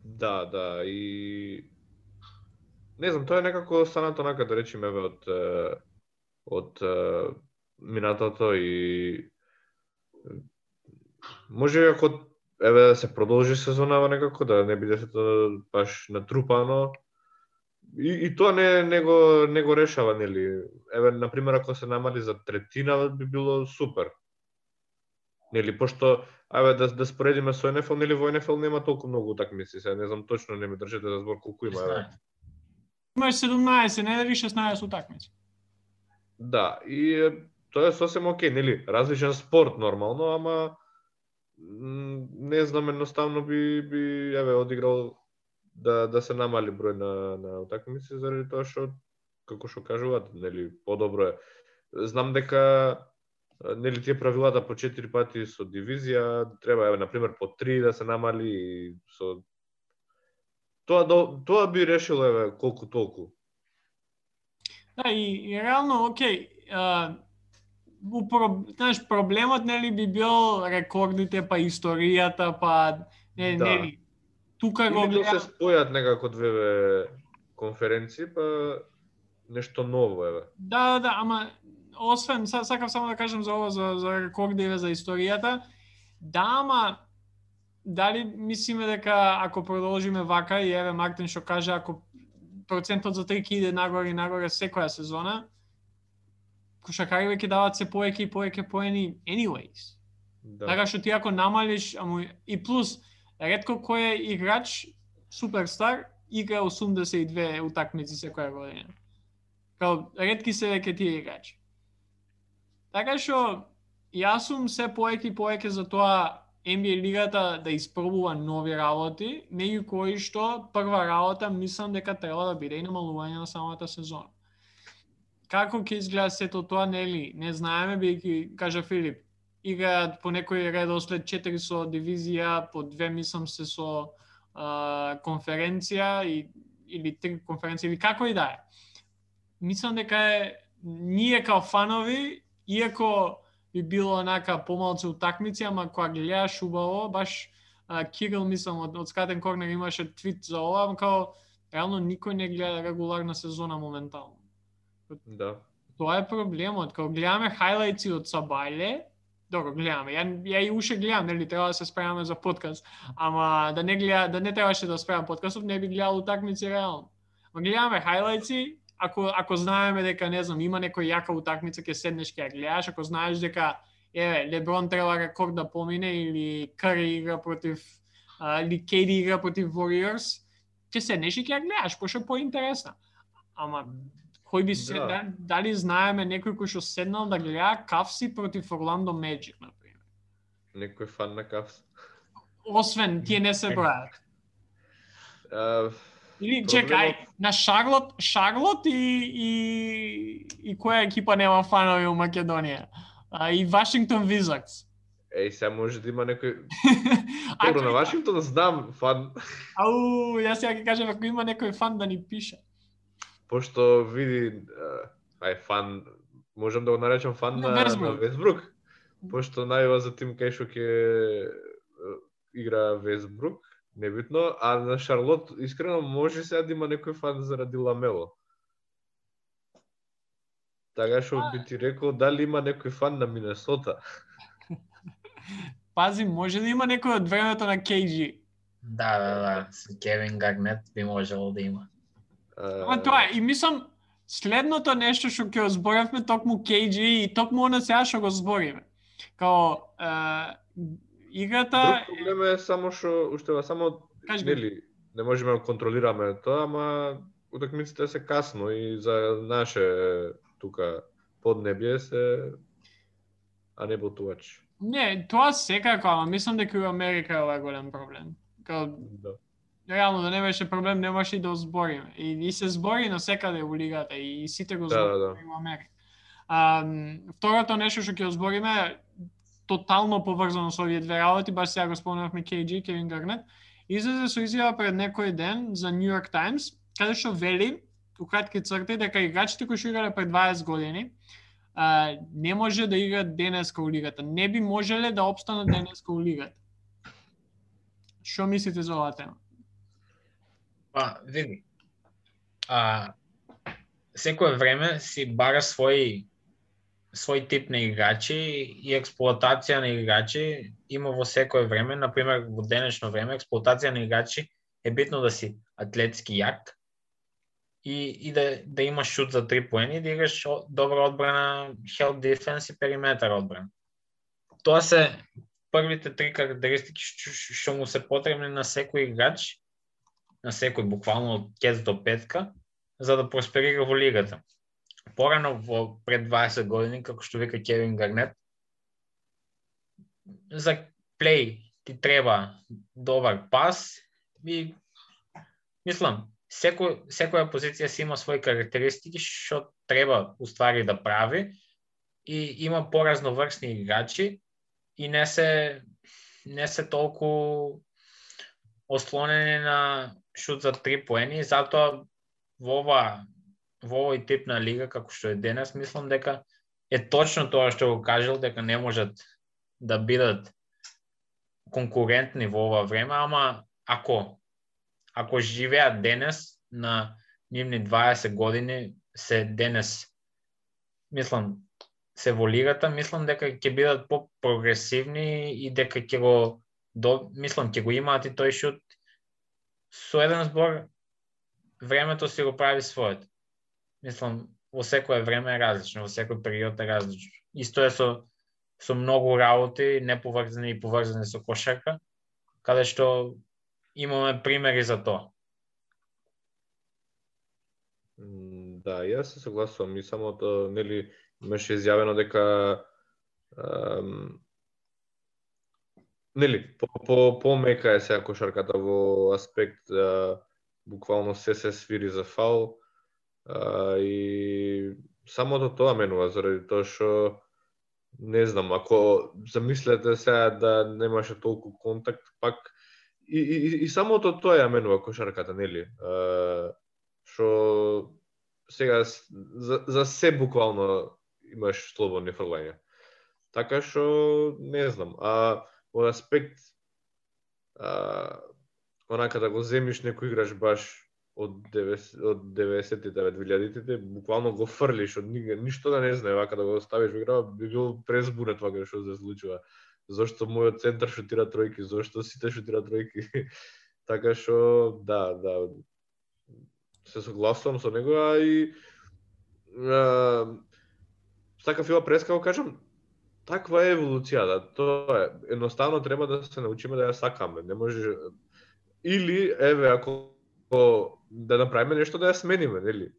Да, да, и не знам, тоа е некако останато онака да речеме од од минатото и може ако еве да се продолжи сезонава некако, да не биде се тоа баш натрупано. И, и тоа не, не, го, не го решава, нели? Еве, например, ако се намали за третина, би било супер. Нели, пошто, еве, да, да споредиме со НФЛ, нели, во НФЛ нема толку многу такмици, сега не знам точно, не ме држите за збор колку има, еве. Имаш 17, не дали 16 утакмици. Да, и тоа е сосем окей, нели, различен спорт нормално, ама не знам, едноставно би, би еве, одиграл да, да се намали број на, на утакмици заради тоа што, како што кажуваат, нели, подобро е. Знам дека нели тие правилата по 4 пати со дивизија, треба еве на пример по 3 да се намали и со тоа тоа би решило еве колку толку. Да, и, и реално, окей, а, знаеш, проблемот нели би бил рекордите, па историјата, па не, да. нели тука го гледам... да се спојат некако две конференции, па нешто ново еве. Да, да, да, ама освен сакав само да кажам за ова за за рекордиве за историјата, да, ама дали мислиме дека ако продолжиме вака и еве Мартин што каже ако процентот за трики иде нагоре и нагоре секоја сезона, кошакари веќе даваат се поеќе и поеќе поени anyways. Да. Така што ти ако намалиш, ама и плюс, ретко кој е играч суперстар игра 82 утакмици секоја година. Као ретки се веќе тие играчи. Така што јас сум се поеќе и поеќе за тоа NBA лигата да испробува нови работи, меѓу кои што прва работа мислам дека треба да биде и намалување на самата сезона како ќе изгледа сето тоа, нели, не знаеме, бидејќи, кажа Филип, играат по некој редослед 4 со дивизија, по две мислам се со а, конференција и, или три конференција, или како и да е. Мислам дека е, ние као фанови, иако би било онака помалце утакмици, ама кога гледаш убаво, баш а, Кирил, мислам, од, од Скатен Корнер имаше твит за ова, као реално никој не гледа регуларна сезона моментално. Да. Тоа е проблемот. Кога гледаме хайлайтси од Сабајле, добро гледаме. Ја, ја и уште гледам, нели треба да се спремаме за подкаст, ама да не гледа, да не требаше да спремам подкастов, не би гледал утакмици реално. Ма гледаме хайлайтси, ако ако знаеме дека не знам, има некој јака утакмица ќе седнеш ќе ја гледаш, ако знаеш дека еве Леброн треба рекорд да помине или Кари игра против а, или Кейди игра против Warriors, ќе седнеш и ќе ја гледаш, пошто поинтересна ама кој би се Да. да. дали знаеме некој кој што седнал да гледа Кавси против Орландо Magic на пример. Некој фан на Кавс. Освен тие не се бројат. А, Или Проблемот- чекај, на Шарлот, Шарлот и и и која екипа нема фанови у Македонија? А, и Вашингтон Wizards. Еј, сега може да има некој... Добро, на Вашингтон знам фан, Ау, јас сега ќе кажам ако има некој фан да ни пише. пошто види, ај, фан, можам да го наречам фан На на, Весбрук. Пошто најава за тим кај што ќе игра Весбрук, небитно, а на Шарлот, искрено, може сега да има некој фан заради Ламело. Така што би ти рекол дали има некој фан на Минесота. Пази, може да има некој од времето на KG. Да, да, да. С Кевин Гарнет би можело да има. Ама тоа е, и мислам, следното нешто што ќе зборавме токму KG и токму она сега што го збориме. Као, е, играта... Друг проблем е само што уште само Кажи нели не можеме да контролираме тоа, ама утакмиците се касно и за наше тука поднебје се а не ботувач. Не, тоа секако, ама мислам дека у Америка е ова голем проблем. Као, Да. реално да не беше проблем, немаше и да го збориме. И, и се збори на секаде у лигата и, и сите го Да, да, да. и у Америка. А, второто нешто што ќе збориме е тотално поврзано со овие две работи, баш сега го спомнавме KG, Кевин Гарнет, излезе со изјава пред некој ден за New York Times, каде што вели, у кратки црти, дека играчите кои што играле пред 20 години, а, не може да играат денеска у лигата. Не би можеле да обстанат денеска у лигата. Што мислите за оваа тема? Па, види. А, секое време си бара свој свој тип на играчи и експлоатација на играчи има во секое време, на пример во денешно време експлоатација на играчи е битно да си атлетски јак и, и да, да имаш шут за три поени да играш добра одбрана, help defense и периметар одбрана. Тоа се првите три карактеристики што му се потребни на секој играч на секој буквално од кец до петка, за да просперира во лигата. Порано во пред 20 години, како што вика Кевин Гарнет, за плей ти треба добар пас и мислам, секој, секоја позиција си има своји карактеристики што треба уствари да прави и има поразноврсни играчи и не се не се толку ослонени на шут за три поени, затоа во ова во овој тип на лига како што е денес, мислам дека е точно тоа што го кажал дека не можат да бидат конкурентни во ова време, ама ако ако живеат денес на нивни 20 години се денес мислам се во лигата, мислам дека ќе бидат по-прогресивни и дека ќе го до, мислам ќе го имаат и тој шут со еден збор времето си го прави своето. Мислам во секое време е различно, во секој период е различно. Исто е со со многу работи, неповрзани и поврзани со кошарка, каде што имаме примери за тоа. Да, јас се согласувам и само самото, э, нели, имаше изјавено дека ам, нели, по, по, помека е сега кошарката во аспект а, буквално се се свири за фал а, и самото тоа менува заради тоа што не знам, ако замислете сега да немаше толку контакт, пак и, и, и- самото тоа ја менува кошарката, нели? Што сега за, за се буквално имаш слободни фрлања. Така што не знам, а во аспект а, онака да го земиш некој играш баш од 90 од 90-тите, 2000-тите, буквално го фрлиш од нига, ништо да не знае, вака да го ставиш во игра, би бил презбунет вака што се случува. Зошто мојот центар шутира тројки, зошто сите шутира тројки. така што да, да, се согласувам со него, а и а, така фила преска го кажам, таква е еволуцијата. Да, тоа е, едноставно треба да се научиме да ја сакаме. Не може или еве ако ако да направиме нешто да ја смениме, нели?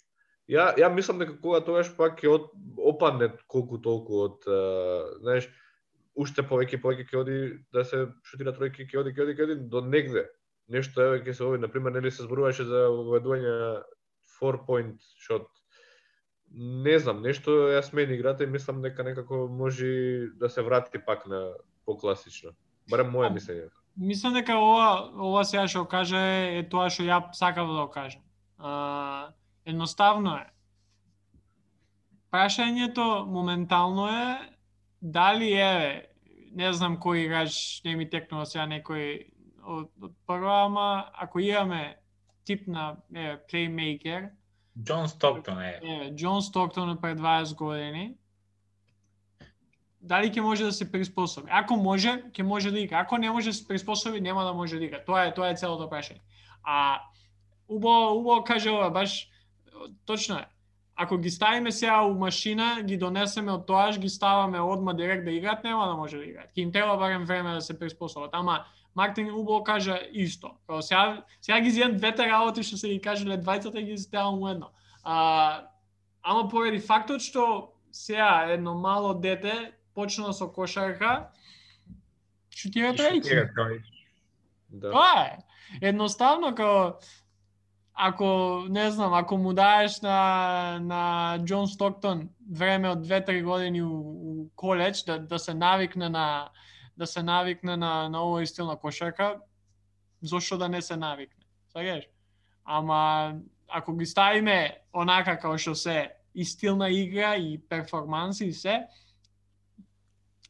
Ја ја мислам дека кога тогаш пак ќе од, опадне колку толку од, uh, знаеш, уште повеќе повеќе ќе оди да се шутира тројки, ќе оди, ќе оди, ќе оди до негде. Нешто еве ќе се ови, на пример, нели се зборуваше за воведување 4 point shot. Не знам, нешто ја смени играта и мислам дека некако може да се врати пак на покласично. Барем моје мислење. Мислам дека ова ова сега што каже е тоа што ја сакав да го кажам. А, едноставно е. Прашањето моментално е дали е не знам кој играч не ми текнува сега некој од, од прва, ама ако имаме тип на е, плеймейкер, Џон Стоктон е. е, Џон Стоктон е пред 20 години, дали ќе може да се приспособи? Ако може, ќе може да игра. Ако не може да се приспособи, нема да може да игра. Тоа е тоа е целото прашање. А убаво убаво каже ова баш точно е. Ако ги ставиме сега у машина, ги донесеме од тоаш, ги ставаме одма директ да играат, нема да може да играат. Ќе им треба барем време да се приспособат. Ама Мартин убаво кажа исто. Као сега, сега ги зијам двете работи што се ги кажале двајцата ги ставам у едно. А, ама поради фактот што сега едно мало дете почна со кошарка, шутира тројки. Да. Тоа е. Едноставно како ако не знам, ако му даеш на на Џон Стоктон време од 2-3 години у, у коледж да да се навикне на да се навикне на на овој стил на кошарка, зошто да не се навикне? Сагаш? Ама ако ги ставиме онака како што се и стил на игра и перформанси и се,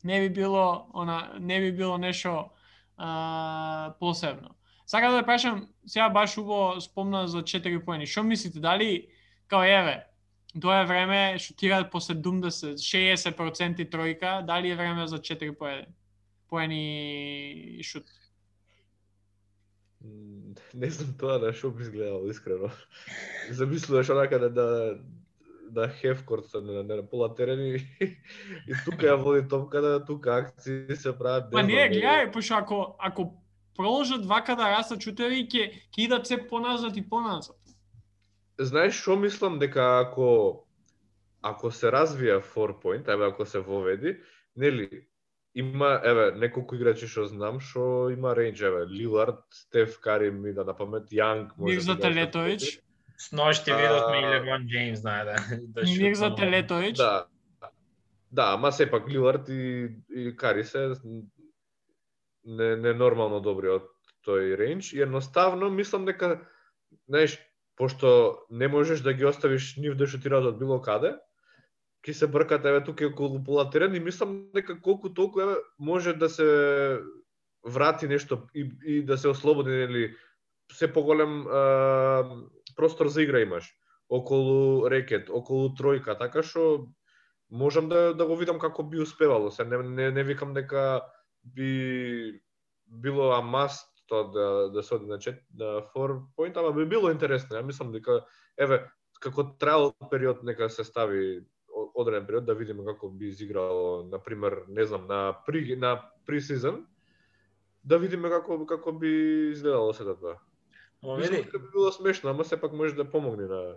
не би било она не би било нешто а, посебно. Сакам да прашам, сега баш убо спомна за 4 поени. Што мислите, дали као еве, тоа е време шутираат по 70, 60% тројка, дали е време за 4 поени? Поени шут. Не знам тоа на шо би изгледало искрено. Замислуваш онака да да да хефкорт на, на, на пола терен и, и тука ја води топката, тука акции се прават. Па не, гледај, пошто ако ако продолжат вака да растат шутери, ќе ќе идат се поназад и поназад. Знаеш што мислам дека ако ако се развија 4 point, еве ако се воведи, нели има еве неколку играчи што знам што има рейндж, еве Лилард, Стеф Кари ми да на памет, Јанг може Мир за да играе Телетович, С нощи А, видовме и Леброн Джеймс знае да да Мир за. Телетович. Да. Да, ама сепак Лилард и, и Кари се не, не нормално добри од тој рейндж и едноставно мислам дека знаеш, пошто не можеш да ги оставиш нив да шутираат од било каде, ќе се бркат еве тука околу пола терен и мислам дека колку толку еве може да се врати нешто и, и да се ослободи нели се поголем а, простор за игра имаш околу рекет, околу тројка, така што можам да да го видам како би успевало. Се не не, не викам дека би било а маст тоа да да се оди на чет, на 4 point, ама би било интересно. Ја мислам дека еве како трајал период нека се стави одреден период да видиме како би изиграло на пример, не знам, на при на пресизон да видиме како како би изгледало сето тоа. Ама види, дека би било смешно, ама сепак може да помогне на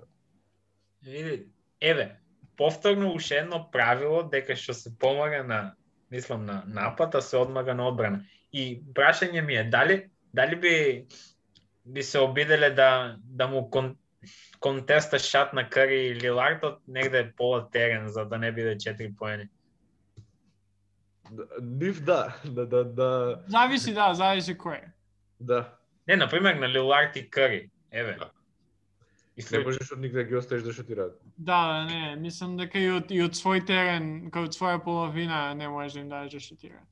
види, еве, повторно уште едно правило дека што се помага на мислам на напад, а се одмага на одбрана. И прашање ми е дали дали би би се обиделе да да му кон, контеста шат на Кари и Лилард од негде пола терен за да не биде 4 поени. Да, Нив да, да, да, да, Зависи, да, зависи кој. е. да. Не, на пример на Лилард и Кари. Еве. Да. И Не след... можеш од никде да ги оставиш да шутираат. Да, не, мислам дека и од, и од свој терен, као од своја половина, не можеш да им дадеш да шутираат.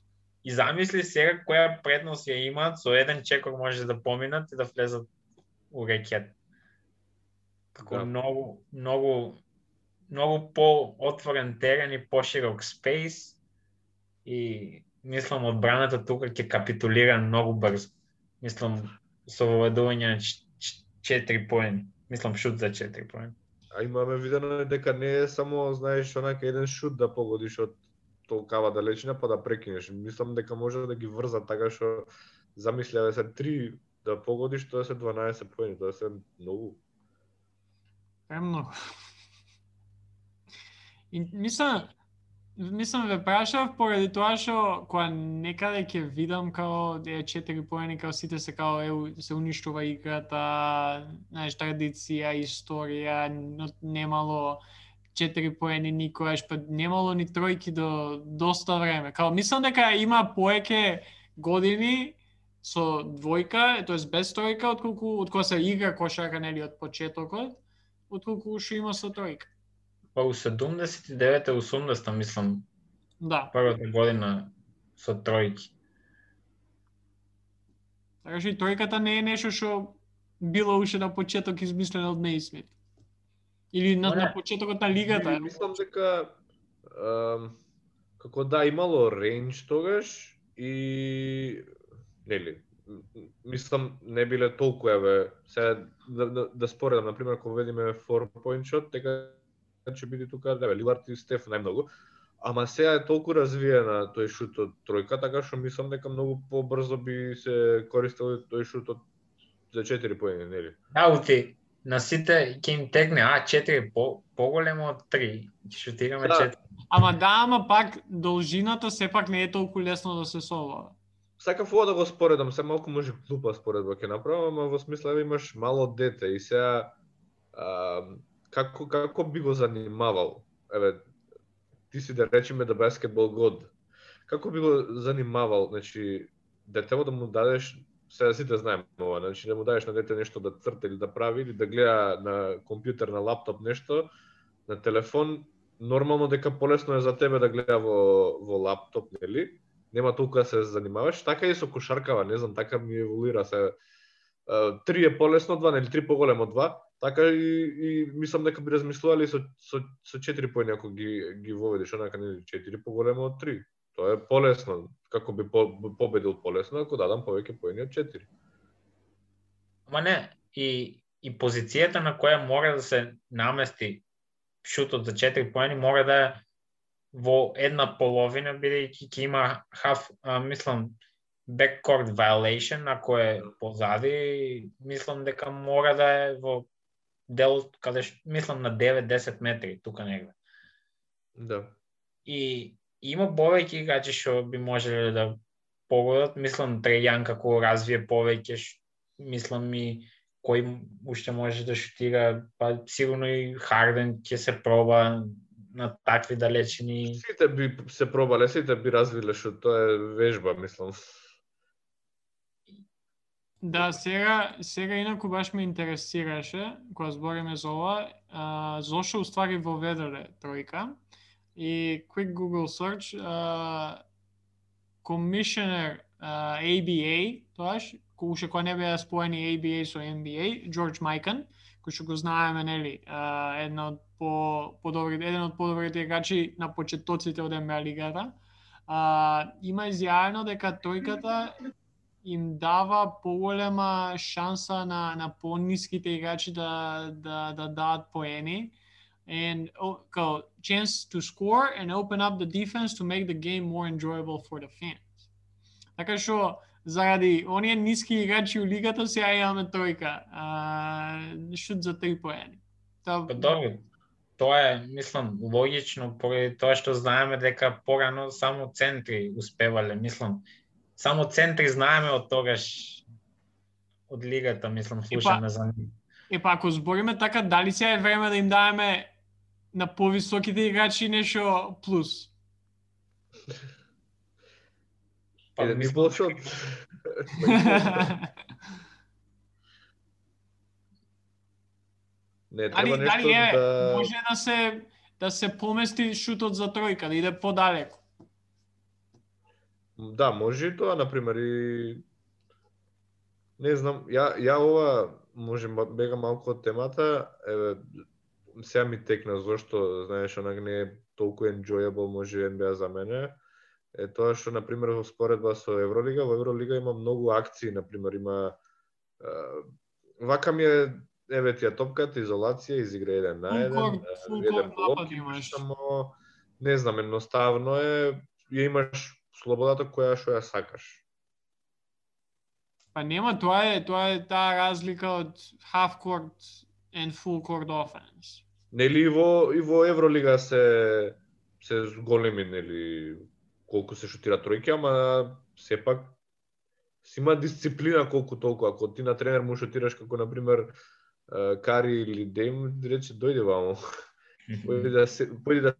И замисли сега која предност ја имаат, со еден чекор може да поминат и да влезат у рекет. Како Да. многу, многу, многу по-отворен терен и поширок спейс и мислам одбраната тука ќе капитулира многу брзо. Мислам со воведување на 4 поени. Мислам шут за 4 поени. А имаме видено дека не е само, знаеш, онака еден шут да погодиш од толкава далечина па да прекинеш. Мислам дека може да ги врзат така што замисляве се три да погодиш, тоа се 12 поени, тоа се многу. Премногу. И, мислам, мислам ве прашав поради тоа што кога некаде ќе видам као е четири поени као сите се као е се уништува играта, знаеш традиција, историја, но немало четири поени никогаш, па немало ни тројки до доста време. Као мислам дека има поеќе години со двојка, тоест без тројка, отколку од кога се игра кошарка нели од почетокот, отколку што има со тројка. Па у 79 80 мислам, Да. првата година со тројки. Така што и тројката не е нешто што било уште на почеток измислено од Нейсмит. Или на, не. на почетокот на лигата. И Мислам дека ам, како да имало рейндж тогаш и нели мислам не биле толку еве се да, да, да споредам на пример кога видиме four point shot дека ќе биде тука еве Лилард и Стеф најмногу Ама сега е толку развиена тој шут од тројка, така што мислам дека многу побрзо би се користел тој шут од за 4 поени, нели? Аути, на сите ќе им тегне А4 по, поголемо од 3. Ќе шутираме Да. 4. Ама да, ама пак должината сепак не е толку лесно да се совува. Сакав ова да го споредам, се малку може глупа споредба ќе направам, ама во смисла имаш мало дете и сега а, како како би го занимавал? Еве ти си да речеме да баскетбол год. Како би го занимавал, значи да детево да му дадеш сега сите знаеме ова, значи да му дадеш на дете нешто да црта или да прави или да гледа на компјутер, на лаптоп нешто, на телефон, нормално дека полесно е за тебе да гледа во во лаптоп, нели? Нема толку да се занимаваш, така и со кошаркава, не знам, така ми еволира. се. Три е полесно, два, нели три поголемо два, така и, и мислам дека би размислували со со со четири поени ако ги ги воведеш, онака нели четири поголемо од три. Тоа е полесно, како би по, победил полесно ако дадам повеќе поени од четири. Ама не, и, и позицијата на која мора да се намести шутот за 4 поени мора да е во една половина, бидејќи ќе има half, а, мислам, backcourt violation, ако е позади, мислам дека мора да е во дел каде ш- мислам на 9-10 метри тука негде. Да. И има повеќе играчи што би можеле да погодат, мислам Трејан како развие повеќе, ш- мислам и кој уште може да шутира, па сигурно и Харден ќе се проба на такви далечини. Сите би се пробале, сите би развиле што тоа е вежба, мислам. Да, сега, сега инаку баш ме интересираше, кога збориме за ова, а, зошто уствари воведеле тројка. И quick Google search, а, Commissioner а, ABA, тоаш, кој уште кој не беа споени ABA со NBA, George Майкан, кој што го знаеме, нели, а, една од по подобрите, еден од подобрите играчи на почетоците од NBA лигата. А, има изјавено дека тројката им дава поголема шанса на на пониските играчи да да да дадат поени and oh, kao chance to score and open up the defense to make the game more enjoyable for the fans. Така што заради оние ниски играчи у лигата сега имаме тројка. А, шут за три поени. Та, Па добро, тоа е, мислам, логично, поради тоа што знаеме дека порано само центри успевале, мислам, само центри знаеме од тогаш од лигата, мислам, слушаме за нив. Е па ако збориме така, дали сега е време да им даваме на повисоките играчи нешто плюс? Па, Еден мислам, избол шот. Не, дали треба нешто дали е да... може да се да се помести шутот за тројка, да иде подалеку. Да, може и тоа, например, и не знам, ја ја ова може бега малку од темата, еве сега ми текна зошто, знаеш, онак не е толку enjoyable може NBA за мене. Е тоа што на пример во споредба со Евролига, во Евролига има многу акции, на пример има е, вака ми е еве ти ја топката, изолација, изигра еден на еден, еден блок само не знам, едноставно е, ја имаш слободата која што ја сакаш. Па нема, тоа е тоа е таа разлика од half court and full court offense. нели и во и во Евролига се се големи нели колку се шутира тројки, ама сепак си има дисциплина колку толку. Ако ти на тренер му шутираш како на пример Кари или Дейм, рече дојде вамо. Појде да се појде да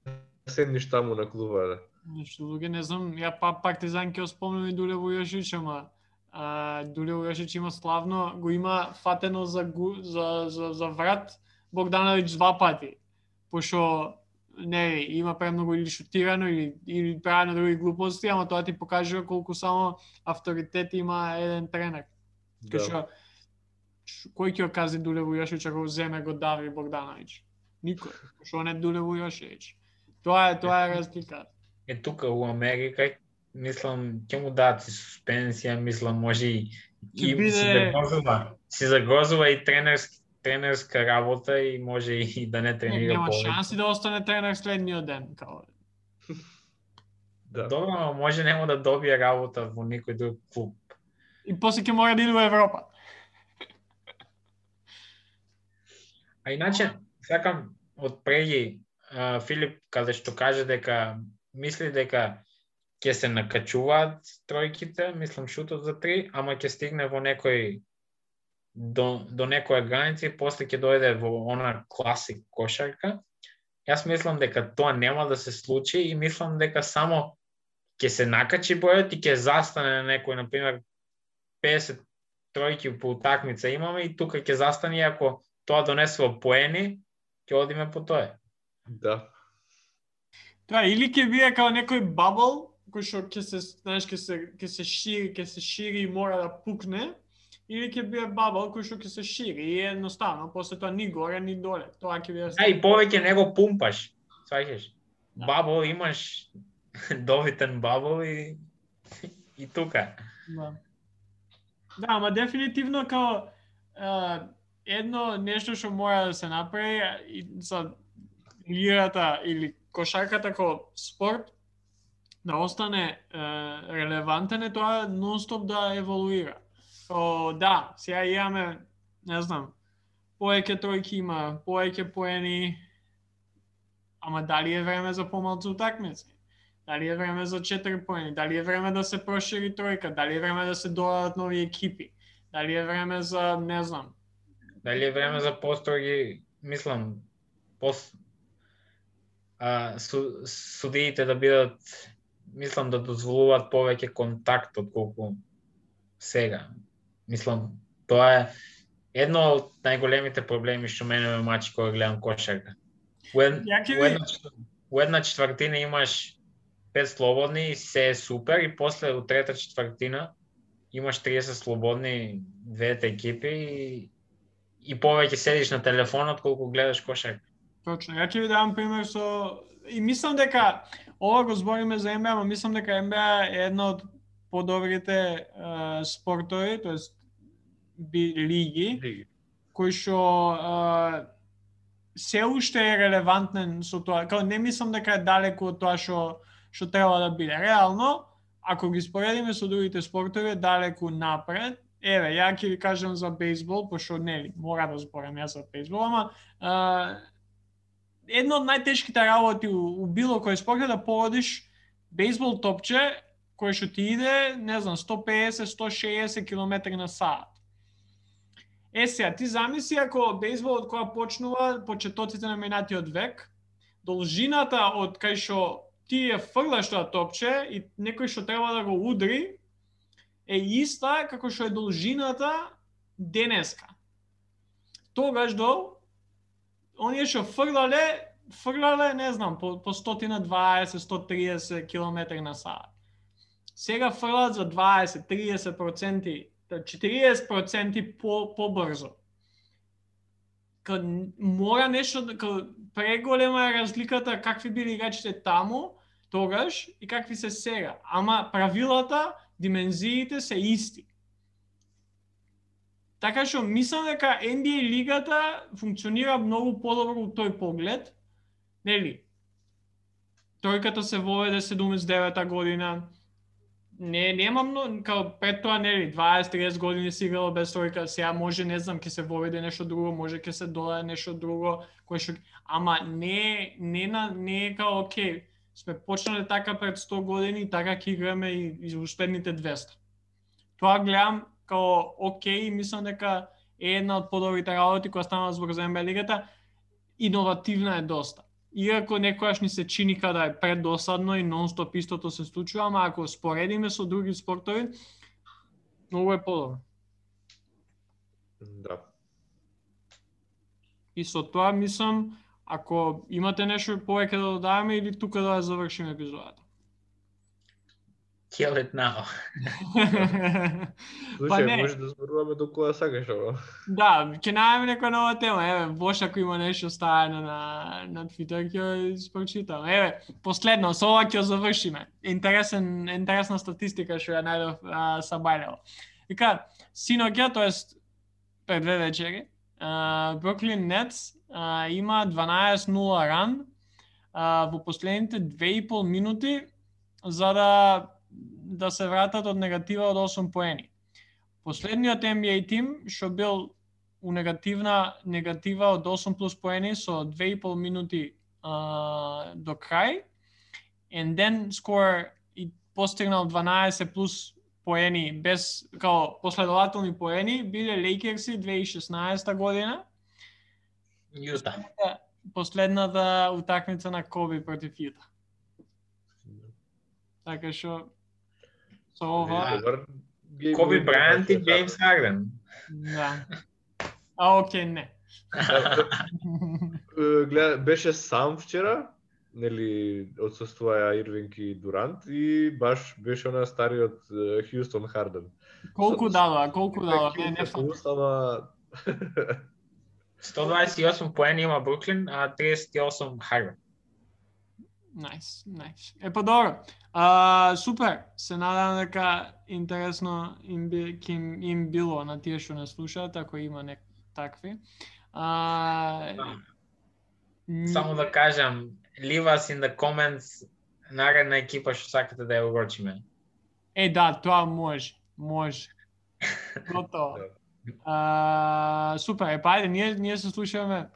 седниш таму на клуба. Да. Нешто луѓе не знам, ја па Партизан ќе спомнам и Дуле Вујашич, ама а, Дуле Вујашич има славно, го има фатено за, гу, за, за, за врат Богдановиќ два пати. Пошо не има премногу или шутирано или или правено други глупости, ама тоа ти покажува колку само авторитет има еден тренер. Да. Кашо, кој ќе окази Дуле Вујашич ако земе го Дави Богдановиќ? Никој. Што не Дуле Вујашич. Тоа е тоа е разлика. Е тука у Америка мислам ќе му дадат и суспензија, мислам може и, и биде... си загрозува, си загрозува и тренерски тренерска работа и може и да не тренира Нема шанси да остане тренер следниот ден, као. да. Добро, но може нема да добие работа во некој друг клуб. И после ќе мора да иде во Европа. А иначе, сакам од преди Филип каде што каже дека мисли дека ќе се накачуваат тројките, мислам шутот за три, ама ќе стигне во некој до, до некоја граница и после ќе дојде во она класик кошарка. Јас мислам дека тоа нема да се случи и мислам дека само ќе се накачи бројот и ќе застане на некој, например 50 тројки по утакмица имаме и тука ќе застане ако тоа донесува поени, ќе одиме по тоа. Да. Тоа или ќе биде како некој бабл кој што ќе се, знаеш, ќе се ќе се шири, ќе се шири и мора да пукне, или ќе биде бабал кој што ќе се шири и едноставно после тоа ни горе ни доле. Тоа ќе биде Да, и повеќе него пумпаш. Сваќаш? Да. Бабол имаш довитен бабол и и тука. Да. Да, ама дефинитивно као е, едно нешто што мора да се направи и за играта или кошарката како спорт да остане е, релевантен е тоа нонстоп да еволуира. О, да, сега имаме, не знам, поеќе тројки има, поеќе поени, ама дали е време за помалку утакмици? Дали е време за 4 поени? Дали е време да се прошири тројка? Дали е време да се додадат нови екипи? Дали е време за, не знам. Дали е време за построги, мислам, пост а, су, судиите да бидат, мислам, да дозволуваат повеќе контакт од колку сега. Мислам, тоа е едно од најголемите проблеми што мене ме мачи кога гледам кошарка. Во една четвртина имаш пет слободни и се е супер и после у трета четвртина имаш 30 слободни двете екипи и, и повеќе седиш на телефонот колку гледаш кошарка. Точно. Ја ќе ви дам пример со и мислам дека ова го збориме за НБА, но мислам дека НБА е една од подобрите uh, спортови, тоест би, лиги, лиги. кој што се уште е релевантен со тоа. Као не мислам дека е далеку од тоа што што треба да биде. Реално, ако ги споредиме со другите спортови, далеку напред. Еве, ја ќе ви кажам за бейсбол, пошто нели, мора да зборам јас за бейсбол, ама едно од најтешките работи у, у било кој спорт е да погодиш бейсбол топче кој што ти иде, не знам, 150-160 км на саат. Е, сега, ти замисли ако бейсболот која почнува почетоците на минатиот век, должината од кај што ти е фрлаш тоа топче и некој што треба да го удри, е иста како што е должината денеска. Тогаш до оние што фрлале, фрлале, не знам, по, по 120-130 км на сат. Сега фрлат за 20-30% 40% по побрзо. Кад мора нешто да, кад преголема е разликата какви били играчите таму тогаш и какви се сега. Ама правилата, димензиите се исти. Така што мислам дека NBA лигата функционира многу подобро во тој поглед. Нели? Тројката се воведе 79-та година, не нема многу као пред тоа нели 20-30 години си играло без тројка, сега може не знам ќе се воведе нешто друго, може ќе се додаде нешто друго, кое што ама не не на не е као окей, сме почнале така пред 100 години, така ќе играме и, и успедните 200. Тоа гледам као окей, мислам дека е една од подобрите работи која станува збор за НБА лигата, иновативна е доста. Иако некојаш ни се чини када е предосадно и нон-стоп истото се случува, ама ако споредиме со други спортови, многу е подобро. Да. И со тоа мислам, ако имате нешто повеќе да додаваме или тука да ја завршиме епизодата. Kill it now. Слушај, не. може да зборуваме до кога сакаш ова. Да, ќе најавиме некоја нова тема. Еве, Бош ако има нешто ставено на на Twitter ќе ја испрочитам. Еве, последно со ова ќе ја завршиме. Интересен интересна статистика што ја најдов а, са Бајлево. Вика, синоќа, тоест пред две вечери, Бруклин Нетс а, има 12-0 ран а, во последните 2,5 минути за да да се вратат од негатива од 8 поени. Последниот NBA тим што бил у негативна негатива од 8 плюс поени со 2,5 минути а, до крај and then score и постигнал 12 плюс поени без као последователни поени биле Лейкерси 2016 година Јута. последната утакмица на Коби против Јута. Така што со ова Коби уин Брајант и. Джеймс Харден. да. А окей, не. Е, Гледа, беше сам вчера, нели отсуствуваја Ирвинг и Дурант и баш беше она стариот Хјустон Харден. Колку дадоа, колку дадоа, не, не ама 128 поени има Бруклин, а 38 Харден. Најс, најс. Е па добро. А, супер. Се надам дека интересно им би ким им било на тие што не слушаат, ако има нек такви. А, Да. Само да кажам, leave us in the comments наредна екипа што сакате да ја урочиме. Е, да, тоа може. Може. Готово. А, супер, е па ајде, ние, ние се слушаме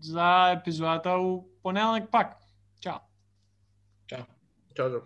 за епизодата у понеделник пак. each other.